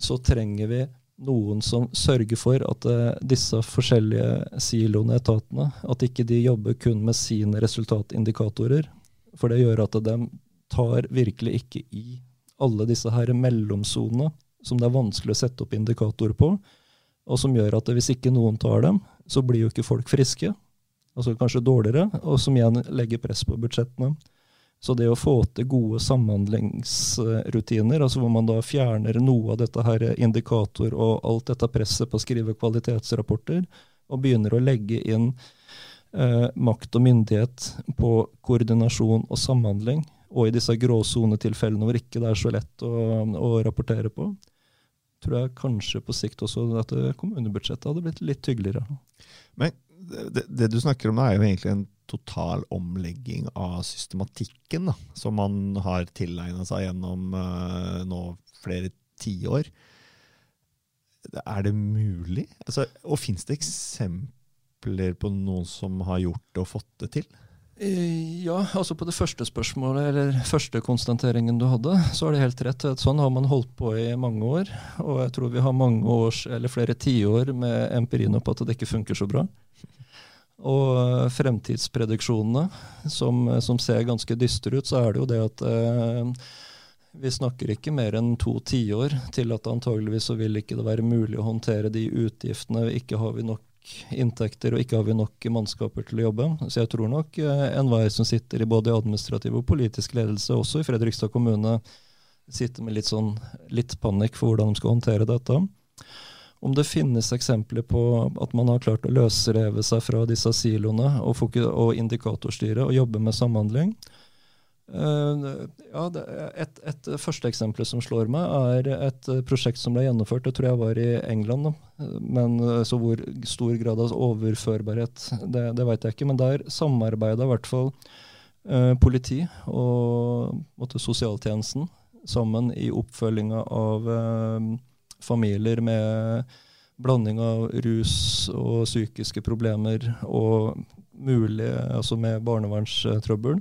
så trenger vi noen som sørger for at uh, disse forskjellige siloene, etatene, at ikke de jobber kun med sine resultatindikatorer. For det gjør at de tar virkelig ikke i alle disse her mellomsonene som det er vanskelig å sette opp indikatorer på, og som gjør at hvis ikke noen tar dem, så blir jo ikke folk friske, altså kanskje dårligere, og som igjen legger press på budsjettene. Så det å få til gode samhandlingsrutiner, altså hvor man da fjerner noe av dette her indikator og alt dette presset på å skrive kvalitetsrapporter, og begynner å legge inn eh, makt og myndighet på koordinasjon og samhandling, og i disse gråsonetilfellene hvor ikke det er så lett å, å, rapportere på, tror jeg kanskje på sikt også at kommunebudsjettet hadde blitt litt hyggeligere. Men det, det, du snakker om, er jo egentlig en total omlegging av systematikken da, som man har tilegna seg gjennom uh, nå flere tiår. Er det mulig? Altså, og fins det eksempler på noen som har gjort det og fått det til? Eh, ja, altså på det første spørsmålet, eller første konstateringen du hadde, så er det helt rett. Sånn har man holdt på i mange år. Og jeg tror vi har mange års, eller flere tiår med empirien på at det ikke funker så bra. Og fremtidsprediksjonene, som, som, ser ganske dystre ut, så er det jo det at eh, vi snakker ikke mer enn to tiår til at antageligvis så vil ikke det være mulig å håndtere de utgiftene. Ikke har vi nok inntekter og ikke har vi nok mannskaper til å jobbe. Så jeg tror nok eh, enhver som sitter i både administrativ og politisk ledelse, også i Fredrikstad kommune, sitter med litt, sånn, litt panikk for hvordan de skal håndtere dette om det finnes eksempler på at man har klart å løsreve seg fra disse siloene og, og indikatorstyre og jobbe med samhandling. Uh, ja, et, et, første eksempel som slår meg, er et prosjekt som ble gjennomført. Det tror jeg var i England. Men eh, så hvor stor grad av overførbarhet, det, det vet jeg ikke. Men der samarbeida i hvert fall uh, politi og måtte, sosialtjenesten sammen i oppfølginga av uh, familier med blanding av rus og psykiske problemer og mulig altså med barnevernstrøbbel.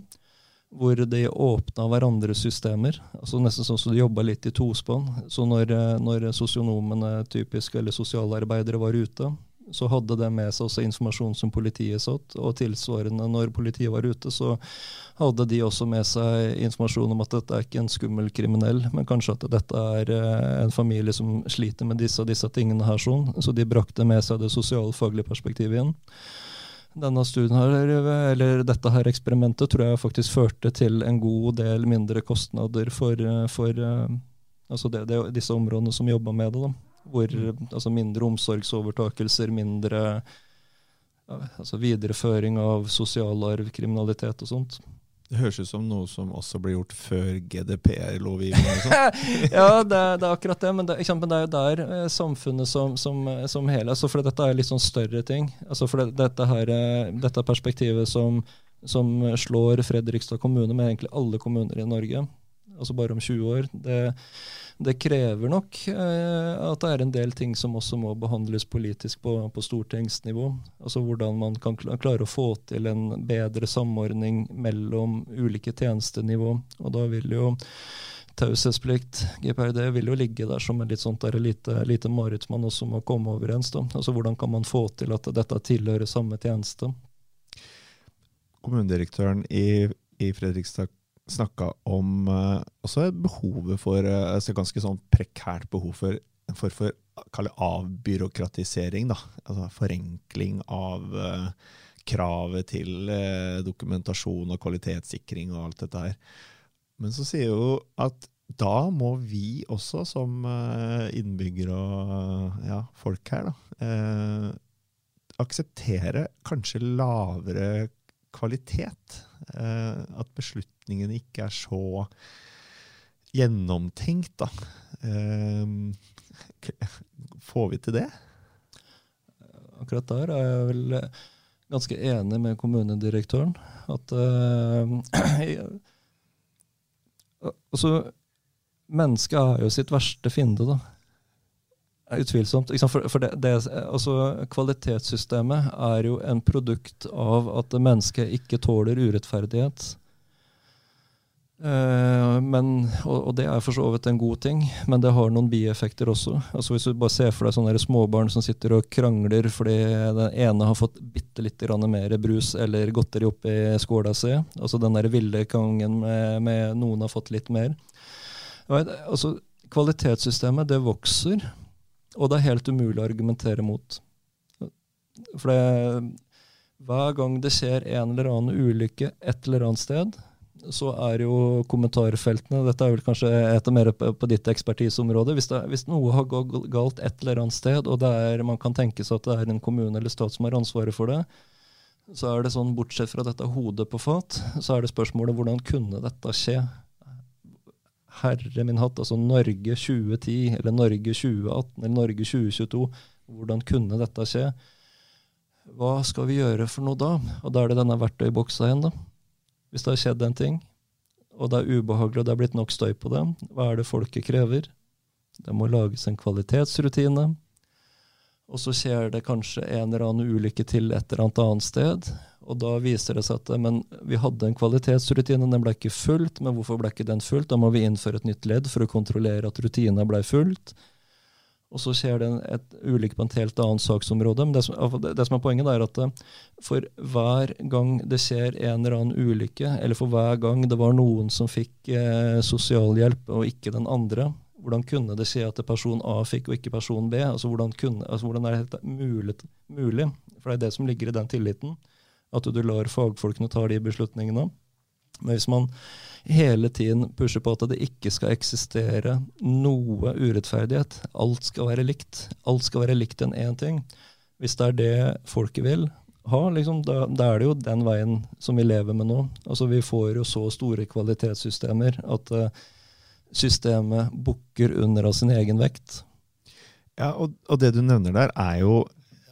Hvor de åpna hverandres systemer. altså Nesten sånn som de jobba litt i tospann. Så når, når sosionomene typisk, eller sosialarbeidere var ute, så hadde de med seg også informasjon som politiet satt. Og tilsvarende når politiet var ute, så hadde de også med seg informasjon om at dette er ikke en skummel kriminell, men kanskje at dette er eh, en familie som sliter med disse og disse tingene her. sånn. Så de brakte med seg det sosialfaglige perspektivet igjen. Denne studien her, eller Dette her eksperimentet tror jeg faktisk førte til en god del mindre kostnader for, eh, for eh, altså det, det, disse områdene som jobba med det. da hvor altså mindre omsorgsovertakelser, mindre altså videreføring av sosialarv, kriminalitet og sånt. Det høres ut som noe som også ble gjort før GDPR-lovgivningen. ja, det, det, er akkurat det, men det, men det er jo der eh, samfunnet som, som, som hele altså For dette er litt sånn større ting. Altså for det, dette, her, eh, dette perspektivet som, som slår Fredrikstad kommune, med egentlig alle kommuner i Norge, altså bare om 20 år, det, det krever nok eh, at det er en del ting som også må behandles politisk på, på stortingsnivå. Altså hvordan man kan klare å få til en bedre samordning mellom ulike tjenestenivå. Og da vil jo taushetsplikt, GPRD, vil jo ligge der som en litt sånt der lite, lite mareritt man også må komme overens. Da. Altså Hvordan kan man få til at dette tilhører samme tjeneste? Kommunedirektøren i, i Fredrikstad snakka om uh, også behovet for uh, altså ganske sånn prekært behov for en form for kalle avbyråkratisering. da, altså Forenkling av uh, kravet til dokumentasjon og kvalitetssikring og alt dette her. Men så sier jo at da må vi også som innbyggere og ja, folk her, da, akseptere kanskje lavere kvalitet. at beslutt beslutningene ikke er så gjennomtenkt, da. Ehm, får vi til det? Akkurat der er jeg vel ganske enig med kommunedirektøren. At uh, Altså, mennesket er jo sitt verste fiende, da. Utvilsomt. For, for det, det, altså, kvalitetssystemet er jo en produkt av at mennesket ikke tåler urettferdighet. Eh, men, og, det er for så vidt en god ting, men det har noen bieffekter også. Altså Hvis du bare ser for deg sånne småbarn som sitter og krangler fordi den ene har fått bitte litt mer brus eller godteri oppi skåla si, altså den der ville kongen med, med, noen har fått litt mer. Altså, kvalitetssystemet det vokser, og det er helt umulig å argumentere mot. For det, hver gang det skjer en eller annen ulykke et eller annet sted, så er jo kommentarfeltene Dette er vel kanskje et av mer på, på ditt ekspertiseområde. Hvis, hvis, noe har gått galt et eller annet sted, og er, man kan tenke seg at det er en kommune eller stat som har ansvaret for det, så er det sånn, bortsett fra dette hodet på fat, så er det spørsmålet hvordan kunne dette skje? Herre min hatt, altså Norge 2010 eller Norge 2018 eller Norge 2022. Hvordan kunne dette skje? Hva skal vi gjøre for noe da? Og da er det denne verktøyboksa igjen, da. Hvis det har skjedd en ting, og det er ubehagelig og det er blitt nok støy på det, hva er det folket krever? Det må lages en kvalitetsrutine. Og så skjer det kanskje en eller annen ulykke til et eller annet annet sted. Og da viser det seg at men vi hadde en kvalitetsrutine, den ble ikke fulgt. Men hvorfor ble ikke den fulgt? Da må vi innføre et nytt ledd for å kontrollere at rutina ble fulgt. Og så skjer det et ulykke på en helt annet saksområde. Men det som, det, det som, er poenget, er at eh, for hver gang det skjer en eller annen ulykke, eller for hver gang det var noen som fikk eh, sosialhjelp og ikke den andre, hvordan kunne det skje at person A fikk og ikke person B? Altså Hvordan, kunne, altså hvordan er dette mulig, mulig? For det er det som ligger i den tilliten. At du lar fagfolkene ta de beslutningene. Men hvis man hele tiden pusher på at det ikke skal eksistere noe urettferdighet. Alt skal være likt. Alt skal være likt enn én ting. Hvis det er det folket vil ha, liksom, da, da, er det jo den veien som vi lever med nå. Altså Vi får jo så store kvalitetssystemer at uh, systemet bukker under av sin egen vekt. Ja, og, og, det du nevner der, er jo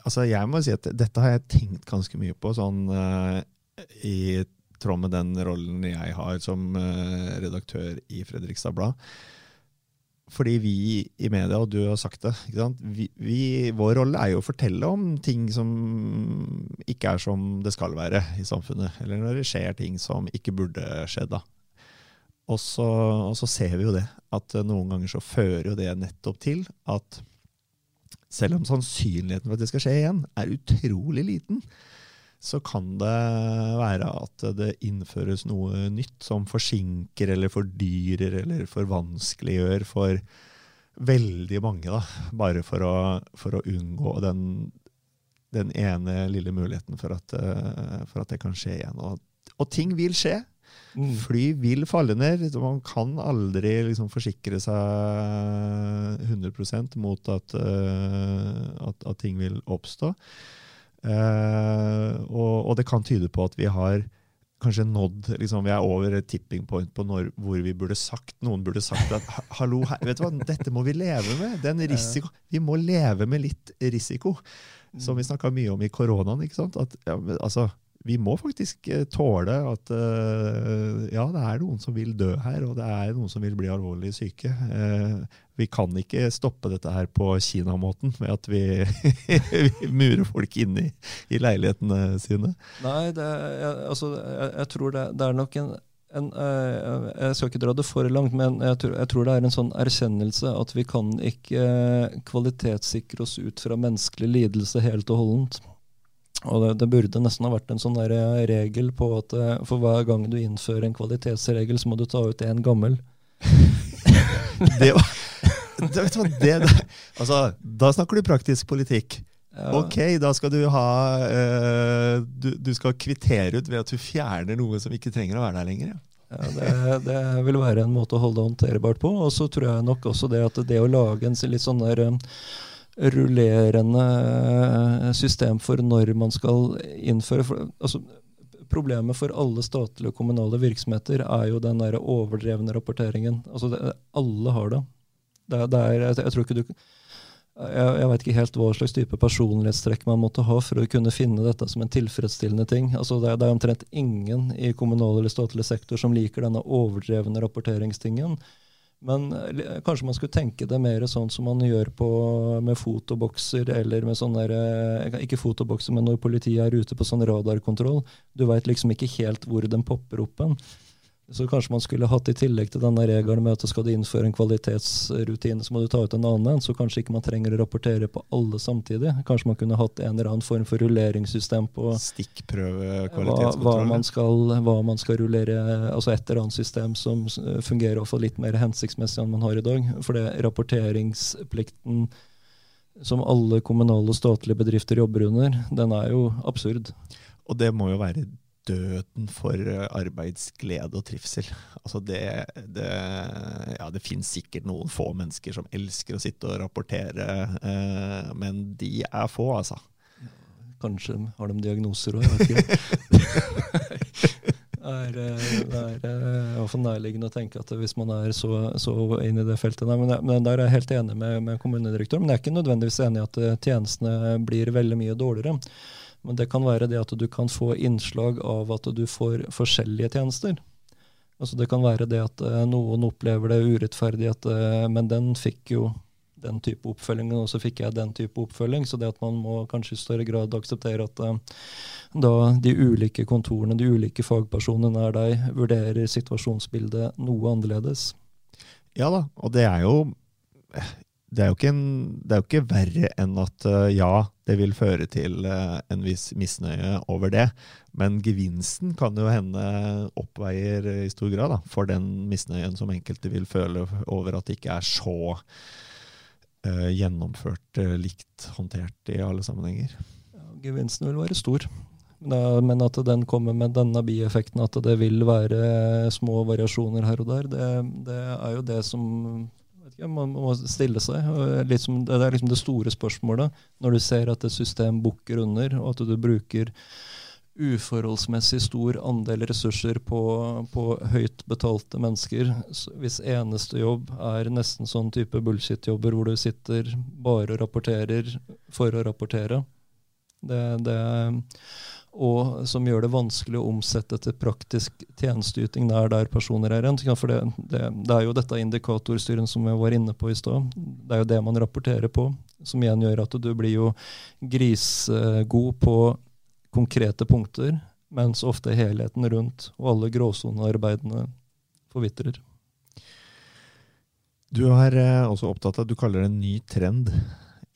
altså Jeg må si at dette har jeg tenkt ganske mye på sånn uh, i tråd med den rollen jeg har som uh, redaktør i Fredrikstad Blad. Fordi vi i media, og du har sagt det vi, vi, Vår rolle er jo å fortelle om ting som ikke er som det skal være i samfunnet. Eller når det skjer ting som ikke burde skjedd. da. Og så, og så ser vi jo det, at noen ganger så fører jo det nettopp til at selv om sannsynligheten for at det skal skje igjen, er utrolig liten, så kan det være at det innføres noe nytt som forsinker eller fordyrer eller forvanskeliggjør for veldig mange. Da, bare for å, for å unngå den, den, ene lille muligheten for at, eh, for at, det kan skje igjen. Og, og ting vil skje. Mm. Fly vil falle ned. Man kan aldri liksom forsikre seg 100 mot at, eh, at, at ting vil oppstå. Uh, og, og, det kan tyde på at vi har kanskje nådd liksom, Vi er over et tipping point på når, hvor vi burde sagt noen burde sagt at hallo, vet du hva, dette må vi leve med. Den risiko, Vi må leve med litt risiko, som vi snakka mye om i koronaen. ikke sant? At, ja, altså, vi må faktisk eh, tåle at uh, ja, det er noen som vil dø her, og det er noen som vil bli alvorlig syke. Uh, vi kan ikke stoppe dette her på Kina-måten, med at vi, vi, murer folk inne i, i leilighetene sine. Nei, det, jeg, altså, jeg, jeg, tror det, det, er nok en, en Jeg skal ikke dra det for langt, men jeg tror, jeg tror, det er en sånn erkjennelse at vi kan ikke kvalitetssikre oss ut fra menneskelig lidelse helt og holdent. Og det, det, burde nesten ha vært en sånn der regel på at eh, for hver gang du innfører en kvalitetsregel, så må du ta ut en gammel. det var, det, vet du hva, det, det, altså, da snakker du praktisk politikk. Ja. Ok, da skal du ha uh, du, du, skal kvittere ut ved at du fjerner noe som ikke trenger å være der lenger. Ja. Ja, det, det, vil være en måte å holde det håndterbart på. Og så tror jeg nok også det at det å lage en litt sånn der rullerende eh, system for når man skal innføre for, altså, Problemet for alle statlige og kommunale virksomheter er jo den der overdrevne rapporteringen. Altså, det, alle har det. det, det er, jeg, jeg, tror ikke du jeg, jeg vet ikke helt hva slags type personlighetstrekk man måtte ha for å kunne finne dette som en tilfredsstillende ting. Altså det, det er omtrent ingen i kommunal eller statlig sektor som liker denne overdrevne rapporteringstingen. Men eh, kanskje man skulle tenke det mer sånn som man gjør på, med fotobokser, eller med sånn der eh, Ikke fotobokser, men når politiet er ute på sånn radarkontroll. Du veit liksom ikke helt hvor den popper opp hen. Så kanskje man skulle hatt i tillegg til denne regelen med at skal du innføre en kvalitetsrutine, så må du ta ut en annen en. Så kanskje ikke man trenger å rapportere på alle samtidig. Kanskje man kunne hatt en eller annen form for rulleringssystem på hva, hva, man skal, hva man skal rullere. Altså et eller annet system som fungerer iallfall litt mer hensiktsmessig enn man har i dag. For det rapporteringsplikten som alle kommunale og statlige bedrifter jobber under, den er jo absurd. Og det må jo være døden for eh, arbeidsglede og trivsel. Altså det, det, ja, det finnes sikkert noen få mennesker som elsker å sitte og rapportere, eh, men de er få, altså. Kanskje har de diagnoser òg, jeg vet ikke. Det er, eh, det er eh, hvert fall nærliggende å tenke at hvis man er så, så inn i det feltet. Nei, men, jeg- men Der er jeg helt enig med, med kommunedirektøren, men jeg er ikke nødvendigvis enig i at eh, tjenestene blir veldig mye dårligere. Men det kan være det at du kan få innslag av at du får forskjellige tjenester. Altså Det kan være det at eh, noen opplever det urettferdig, at, eh, men den fikk jo den type oppfølging, og så fikk jeg den type oppfølging. Så det at man må kanskje i større grad akseptere at eh, da de ulike kontorene, de ulike fagpersonene nær deg, vurderer situasjonsbildet noe annerledes. Ja da, og det er jo det er en, det er jo ikke verre enn at eh, ja, det vil føre til eh, en viss misnøye over det, men gevinsten kan jo hende oppveier i stor grad da, for den misnøyen som enkelte vil føle over at det ikke er så uh, gjennomført uh, likt håndtert i alle sammenhenger. Ja, gevinsten vil være stor. Men at den kommer med denne bieffekten, at det vil være små variasjoner her og der, det, det er jo det som ikke, man må stille seg. Liksom, det er liksom det store spørsmålet når du ser at et system bukker under, og at du bruker uforholdsmessig stor andel ressurser på, på høyt betalte mennesker. Hvis eneste jobb er nesten sånn type bullshit-jobber hvor du sitter bare og rapporterer for å rapportere, det, det, og som gjør det vanskelig å omsette til praktisk tjenesteyting nær der personer er hen. For det, det, det er jo dette indikatorstyren som jeg var inne på i stad. Det er jo det man rapporterer på, som igjen gjør at du blir jo grisgod på konkrete punkter, mens ofte helheten rundt og alle gråsonearbeidene forvitrer. Du er eh, også opptatt av, du kaller det en ny trend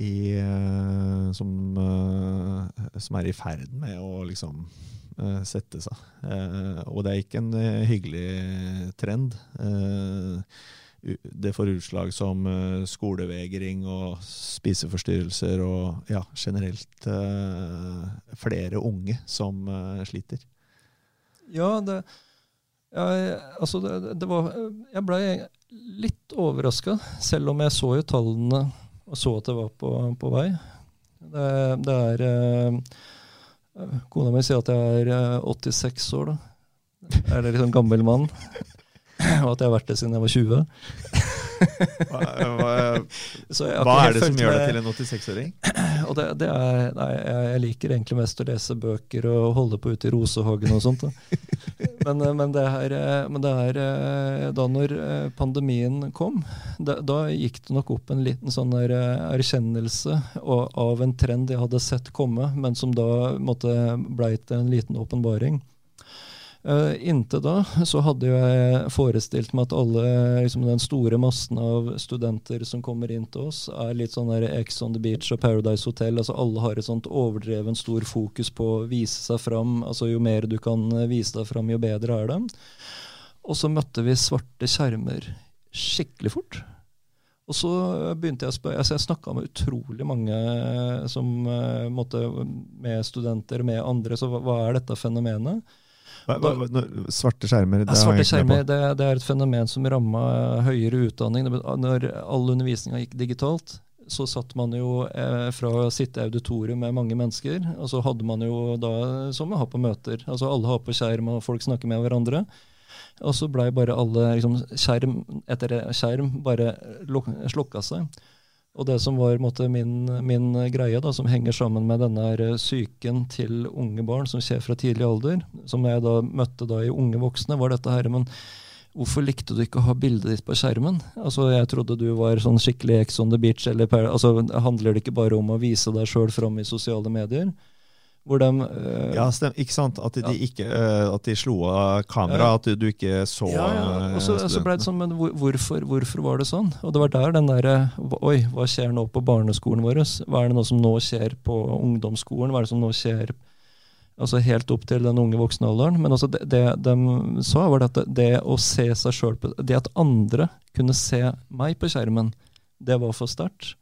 i, eh, som, eh, som er i ferd med å liksom eh, sette seg. Og det er ikke en hyggelig trend. Det får utslag som skolevegring og spiseforstyrrelser og ja, generelt flere unge som sliter. Ja, det, jeg, altså det, det var Jeg blei litt overraska, selv om jeg så jo tallene og så at det var på, på vei. Det, det er eh, Kona mi sier at jeg er eh, 86 år, da. Er det liksom gammel mann? Og at jeg har vært det siden jeg var 20. Hva, hva, hva er det som gjør deg til en 86-åring? Det, det er, nei, jeg, liker egentlig mest å lese bøker og holde på ute i rosehagen og sånt. Men, eh, men, det er, eh, men det er eh, da når pandemien kom, da, da gikk det nok opp en liten sånn erkjennelse av en trend jeg hadde sett komme, men som da blei til en liten åpenbaring. Uh, inntil da så hadde jeg forestilt meg at alle liksom den store massen av studenter som kommer inn til oss, er litt sånn Ex on the Beach og Paradise Hotel. altså Alle har et sånt overdreven stor fokus på å vise seg fram. altså Jo mer du kan eh, vise deg fram, jo bedre er det. Og så møtte vi svarte skjermer skikkelig fort. Og så begynte jeg å spørre, altså jeg snakka med utrolig mange eh, som eh, måtte, med studenter, med andre. Så hva, hva er dette fenomenet? Hva, hva, hva, svarte skjermer? det Ja, svarte skjermer det, det er et fenomen som ramma høyere utdanning. Når all undervisninga gikk digitalt, så satt man jo eh, fra å sitte i auditorium med mange mennesker, og så hadde man jo da, som man har på møter, altså alle har på skjerm og folk snakker med hverandre. Og så blei bare alle liksom, skjerm etter skjerm bare slukka seg. Og det som var måtte, min, min greie, da, som henger sammen med denne psyken til unge barn, som skjer fra tidlig alder, som jeg da møtte da i unge voksne, var dette her Men hvorfor likte du ikke å ha bildet ditt på skjermen? Altså, Jeg trodde du var sånn skikkelig ex on the beach. Eller, altså, Handler det ikke bare om å vise deg sjøl fram i sosiale medier? Hvor de uh, Ja, stem, ikke sant? At de, ja. ikke, uh, at de slo av kameraet, at du, ikke så Ja, ja. Og så, så ble det sånn, men hvor, hvorfor, hvorfor, var det sånn? Og det var der den derre Oi, hva skjer nå på barneskolen vår? Hva er det nå som nå skjer på ungdomsskolen? Hva er det som nå skjer altså helt opp til den unge voksne alderen? Men altså det, det de sa, var at det, det å se seg sjøl Det at andre kunne se meg på skjermen, det var for sterkt.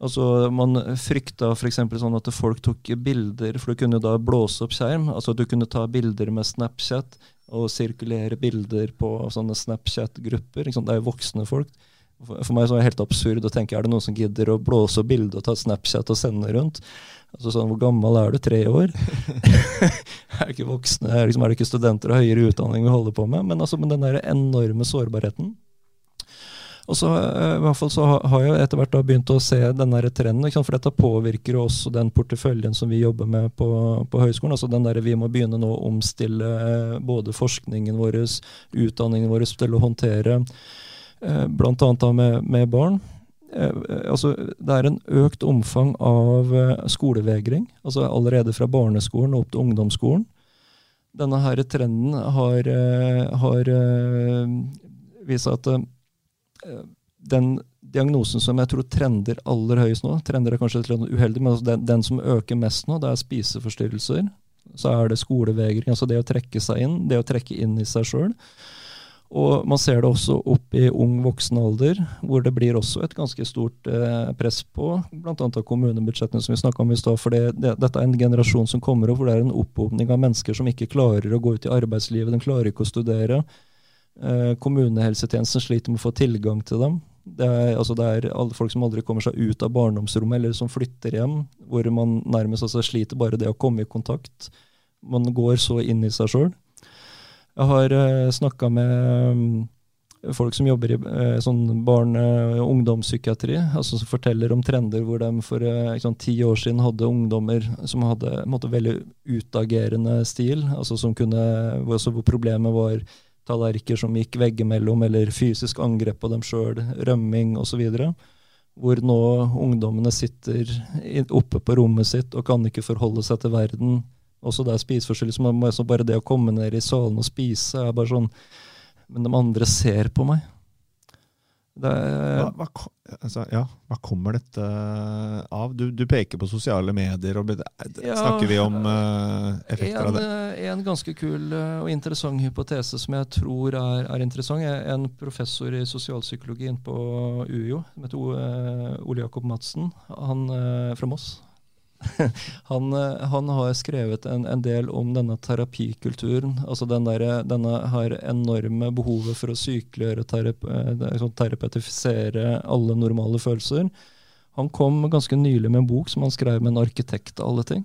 Altså, Man frykta f.eks. sånn at folk tok bilder, for du kunne da blåse opp skjerm. altså Du kunne ta bilder med Snapchat og sirkulere bilder på sånne Snapchat-grupper. Det er jo voksne folk. For meg så er det helt absurd å tenke er det noen som gidder å blåse opp bilde og ta Snapchat og sende rundt. Altså sånn, Hvor gammel er du? Tre år? er det ikke voksne, er, liksom, er det ikke studenter og høyere utdanning vi holder på med? Men, altså, men den der enorme sårbarheten og så, eh, i hvert fall så har jeg etter hvert begynt å se denne trenden, for dette påvirker også den porteføljen som vi jobber med på, på høyskolen. altså den der Vi må begynne nå å omstille eh, både forskningen vår, utdanningen vår, til å håndtere eh, bl.a. Med, med barn. Altså, det er en økt omfang av skolevegring, altså allerede fra barneskolen opp til ungdomsskolen. Denne her trenden har, har vist at den diagnosen som jeg tror trender aller høyest nå, trender er kanskje litt uheldig, men altså den, den, som øker mest nå, det er spiseforstyrrelser. Så er det skolevegring, altså det å trekke seg inn, det å trekke inn i seg sjøl. Og man ser det også opp i ung voksen alder, hvor det blir også et ganske stort eh, press på bl.a. av kommunebudsjettene som vi snakka om i stad. For det, det, dette er en generasjon som kommer opp hvor det er en opphopning av mennesker som ikke klarer å gå ut i arbeidslivet, de klarer ikke å studere. Eh, kommunehelsetjenesten sliter med å få tilgang til dem. Det er, altså det er alle folk som aldri kommer seg ut av barndomsrommet, eller som flytter hjem, hvor man nærmest altså sliter bare det å komme i kontakt. Man går så inn i seg sjøl. Jeg har eh, snakka med um, folk som jobber i eh, sånn barne- og ungdomspsykiatri, altså som forteller om trender hvor de for eh, sånn, ti år siden hadde ungdommer som hadde måte, veldig utagerende stil, altså kunne, hvor, altså, hvor problemet var tallerkener som gikk veggimellom, eller fysisk angrep på dem sjøl, rømming osv. Hvor nå ungdommene sitter oppe på rommet sitt og kan ikke forholde seg til verden. Også det er spiseforstyrrelser. Bare det å komme ned i salen og spise er bare sånn Men de andre ser på meg. Det, hva, hva, altså, ja, hva, kommer dette av? Du, du, peker på sosiale medier. Og, ja, snakker vi om uh, effekter en, av det? Eh, en ganske kul uh, og interessant hypotese som jeg tror er, er interessant. En professor i sosialpsykologi på UiO, som heter Ole Jakob Madsen, han fra Moss. han, eh, han, har skrevet en, en, del om denne terapikulturen. altså den der, Denne har enorme behovet for å sykeliggjøre, eh, sånn terapeutifisere alle normale følelser. Han kom ganske nylig med en bok som han skrev med en arkitekt av alle ting.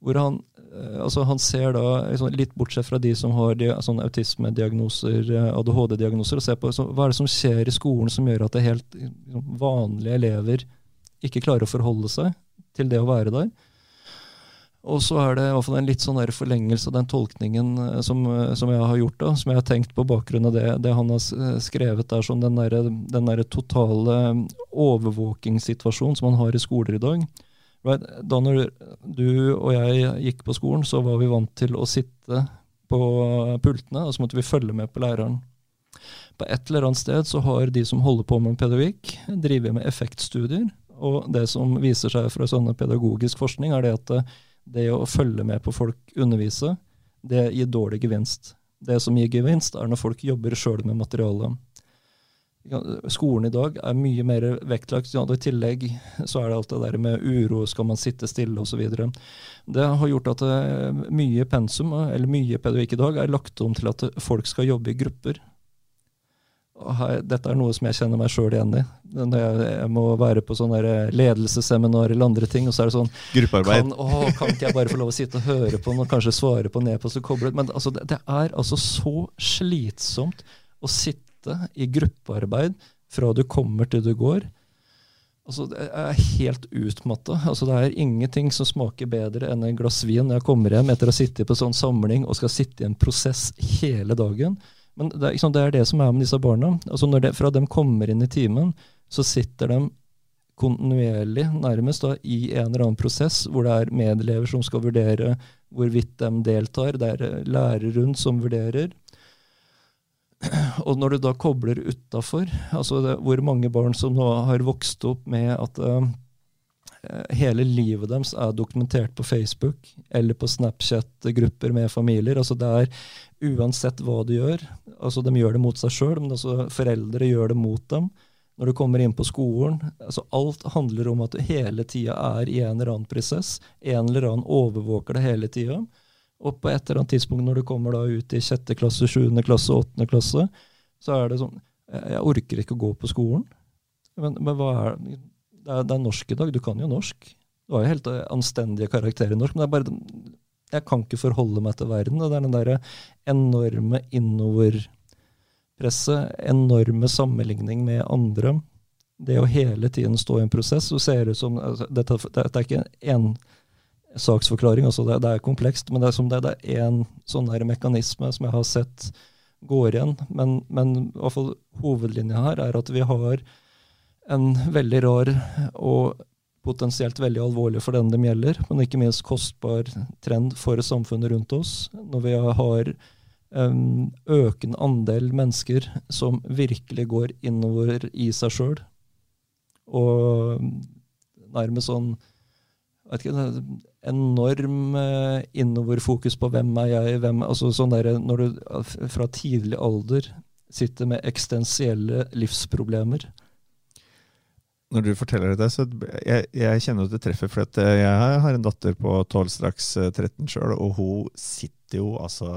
Hvor han, eh, altså han ser da, liksom, litt bortsett fra de som har sånn autismediagnoser, ADHD-diagnoser, og ser på så, hva er det som skjer i skolen som gjør at det helt liksom, vanlige elever ikke klarer å forholde seg til det å være der. Og så er det i hvert fall en litt sånn der forlengelse av den tolkningen eh, som, eh, som, jeg har gjort, da, som jeg har tenkt på bakgrunn av det, det han har eh, skrevet der, som den der, den der totale overvåkingssituasjonen som man har i skoler i dag. Da når du og jeg gikk på skolen, så var vi vant til å sitte på pultene, og så måtte vi følge med på læreren. På et eller annet sted så har de som holder på med pedagogikk, drevet med effektstudier og det som viser seg fra sånne pedagogisk forskning, er det at eh, det å følge med på folk undervise, det gir dårlig gevinst. Det som gir gevinst, er når folk jobber sjøl med materialet. Skolen i dag er mye mer vektlagt. Ja, I tillegg så er det alt det der med uro, skal man sitte stille osv. Det har gjort at eh, mye pensum, eller mye pedagogikk i dag, er lagt om til at folk skal jobbe i grupper dette er noe som jeg kjenner meg sjøl igjen i. Når jeg, jeg, må være på sånne ledelsesseminar eller andre ting, og så er det sånn Gruppearbeid. Kan, å, kan ikke jeg bare få lov å sitte og høre på den og kanskje svare på nedpost og koble ut? Men altså, det, det, er altså så slitsomt å sitte i gruppearbeid fra du kommer til du går. Altså, det er helt utmatta. Altså, det er ingenting som smaker bedre enn en glass vin når jeg kommer hjem etter å ha sittet på sånn samling og skal sitte i en prosess hele dagen. Men det, liksom, det, er det som er med disse barna. Altså når det, Fra de kommer inn i timen, så sitter de kontinuerlig, nærmest, da, i en eller annen prosess, hvor det er medelever som skal vurdere hvorvidt de deltar. Det er eh, lærere rundt som vurderer. Og når du da kobler utafor, altså det, hvor mange barn som nå har vokst opp med at uh, hele livet deres er dokumentert på Facebook eller på Snapchat-grupper med familier. altså det er Uansett hva du gjør, altså de gjør det mot seg sjøl, men også foreldre gjør det mot dem. Når du kommer inn på skolen altså Alt handler om at du hele tida er i en eller annen prosess. En eller annen overvåker det hele tida. Og på et eller annet tidspunkt når du kommer da ut i sjette klasse, sjuende klasse, åttende klasse, så er det sånn Jeg orker ikke å gå på skolen. Men, men hva er det? Er, det er norsk i dag. Du kan jo norsk. Du har jo helt anstendige karakterer i norsk. Men det er bare jeg kan ikke forholde meg til verden. Det er den derre enorme innoverpresset, enorme sammenligning med andre. Det å hele tiden stå i en prosess så ser det ut som altså, dette, dette, er ikke en saksforklaring, altså det, det, er komplekst, men det er som det, det er én sånn mekanisme som jeg har sett går igjen. Men, men hvert fall hovedlinja her er at vi har en veldig rar og potensielt veldig alvorlig for den de gjelder, men ikke minst kostbar trend for samfunnet rundt oss. Når vi har um, økende andel mennesker som virkelig går innover i seg sjøl, og nærmest sånn ikke, enorm uh, innoverfokus på hvem er jeg, hvem altså sånn der, Når du fra tidlig alder sitter med eksistensielle livsproblemer, når du forteller det, så jeg, jeg kjenner at det treffer. For eh, jeg har en datter på 12, straks 13 eh, sjøl, og hun sitter jo altså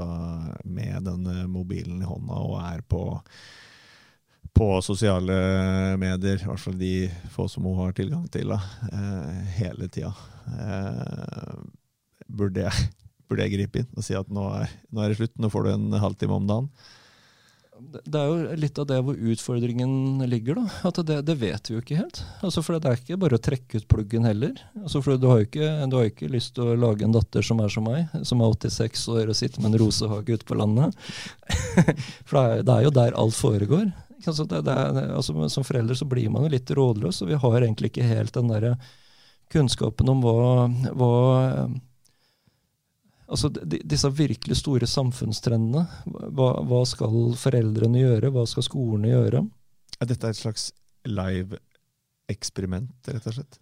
med den mobilen i hånda og er på, på sosiale medier, i hvert fall de få som hun har tilgang til, da, eh, hele tida. Eh, burde, jeg, burde jeg gripe inn og si at nå er, nå er det slutt, nå får du en halvtime om dagen? Det er jo litt av det hvor utfordringen ligger. da, at Det, det vet vi jo ikke helt. Altså for Det er ikke bare å trekke ut pluggen heller. Altså for Du har jo ikke, du har ikke lyst til å lage en datter som er som meg, som er 86 år og sitter med en rosehage ute på landet. for det er, det er, jo der alt foregår. Altså det, det er, altså som forelder så blir man jo litt rådløs, og vi har egentlig ikke helt den der kunnskapen om hva, hva Altså disse virkelig store samfunnstrendene. Hva, hva, skal foreldrene gjøre? Hva skal skolene gjøre? Er dette et slags live-eksperiment, rett og slett?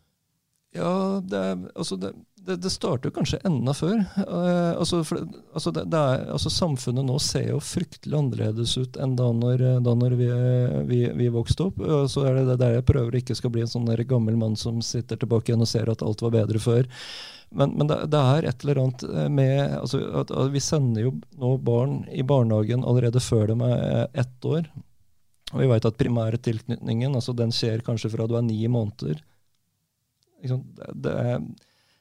Ja, det, altså det, det, det starter kanskje enda før. Uh, altså, for, altså, er, altså, Samfunnet nå ser jo fryktelig annerledes ut enn da når, da når vi, vi, vi, vokste opp. Uh, så er det der jeg prøver ikke skal bli en sånn gammel mann som sitter tilbake igjen og ser at alt var bedre før. Men, men det, det, er et eller annet eh, med altså, at, at Vi sender jo nå barn i barnehagen allerede før de er eh, ett år. Og vi vet at primære tilknytningen altså den skjer kanskje fra du er ni måneder. Er,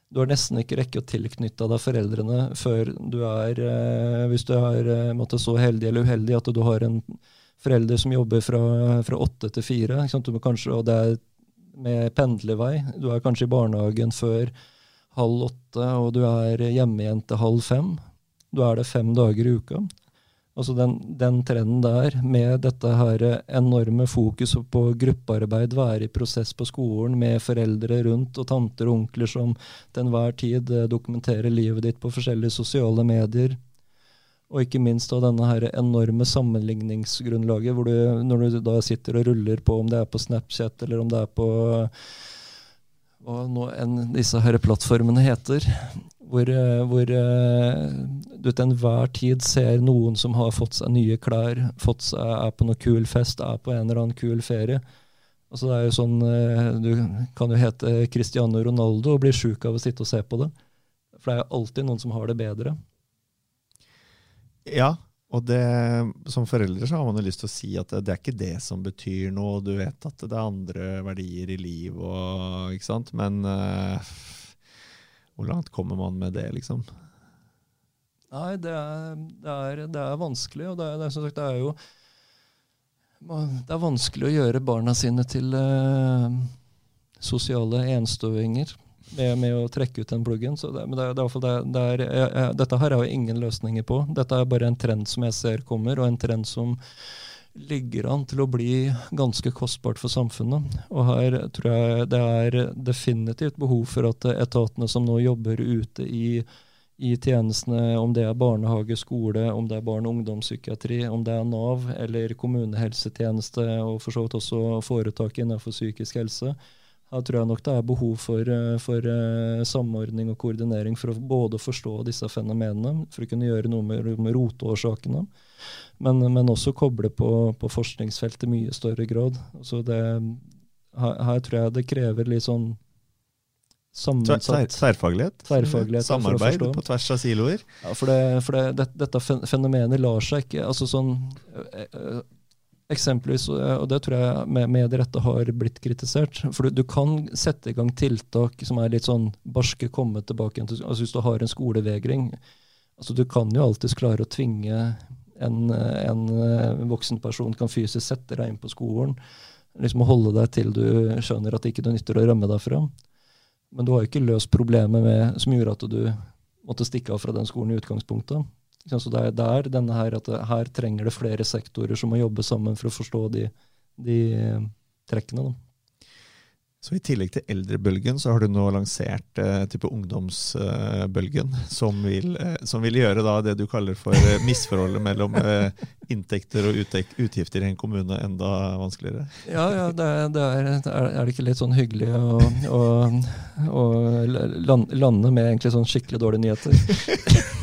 du har nesten ikke rekke å tilknytte deg foreldrene før du er eh, Hvis du er måtte, så heldig eller uheldig at du har en forelder som jobber fra åtte til fire. og det er med pendlervei. Du er kanskje i barnehagen før halv åtte, og du er hjemme igjen til halv fem. Du er det fem dager i uka. Altså den, den, trenden der, med dette her enorme fokuset på gruppearbeid, være i prosess på skolen med foreldre rundt og tanter og onkler som til enhver tid eh, dokumenterer livet ditt på forskjellige sosiale medier. Og ikke minst da denne her enorme sammenligningsgrunnlaget, hvor du, når du da sitter og ruller på om det er på Snapchat eller om det er på hva nå enn disse her plattformene heter, hvor, eh, hvor eh, du til enhver tid ser noen som har fått seg nye klær, fått seg, er på noe kul fest, er på en eller annen kul ferie. Altså det er jo sånn, eh, Du kan jo hete Cristiano Ronaldo og bli sjuk av å sitte og se på det. For det er jo alltid noen som har det bedre. Ja, og det, som foreldre så har man jo lyst til å si at det, det, er ikke det som betyr noe. Du vet at det er andre verdier i liv, og, ikke sant? men uh, hvor langt kommer man med det, liksom? Nei, det er, det er, det er vanskelig. Og det er, som sagt, det er jo Det er vanskelig å gjøre barna sine til uh, sosiale enstøinger med, med, å trekke ut den pluggen. Så det, men det, det, det, det er, jeg, jeg, dette her har jo ingen løsninger på. Dette er bare en trend som jeg ser kommer, og en trend som ligger an til å bli ganske kostbart for samfunnet. Og her tror jeg det er definitivt behov for at etatene som nå jobber ute i, i tjenestene, om det er barnehage, skole, om det er barne- og ungdomspsykiatri, om det er Nav eller kommunehelsetjeneste og for så vidt også foretak innenfor psykisk helse, her tror jeg nok det er behov for, for uh, samordning og koordinering for å både forstå disse fenomenene, for å kunne gjøre noe med, med roteårsakene, men, men, også koble på, på forskningsfeltet i mye større grad. Altså det, her, her, tror jeg det krever litt sånn sammensatt Tverrfaglighet? Tverrfaglighet Samarbeid på tvers av siloer? Ja, for, det, for det, det, dette fenomenet lar seg ikke altså sånn Eksempelvis, og det tror jeg med, med rette har blitt kritisert. For du, du, kan sette i gang tiltak som er litt sånn barske, komme tilbake til altså Hvis du har en skolevegring altså Du kan jo alltids klare å tvinge en, en, en voksen person kan fysisk sette deg inn på skolen. liksom Holde deg til du skjønner at det ikke nytter å rømme derfra. Men du har jo ikke løst problemet med, som gjorde at du måtte stikke av fra den skolen i utgangspunktet. Så det er denne her at det, her trenger det flere sektorer som må jobbe sammen for å forstå de, de eh, trekkene. Da. Så I tillegg til eldrebølgen så har du nå lansert eh, type ungdomsbølgen, eh, som, eh, som vil gjøre da det du kaller for eh, misforholdet mellom eh, inntekter og utgifter i en kommune enda vanskeligere? Ja, ja det, det er, er, det ikke litt sånn hyggelig å, å, å lande med egentlig sånn skikkelig dårlige nyheter?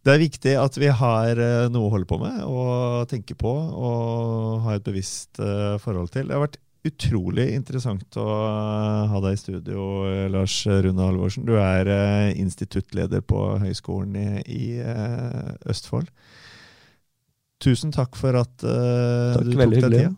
Det er viktig at vi har eh, noe å holde på med og tenke på og ha et bevisst eh, forhold til. Det har vært utrolig interessant å ha deg i studio, Lars Rune Halvorsen. Du er eh, instituttleder på Høgskolen i, Østfold. Tusen takk for at takk, du tok deg tida.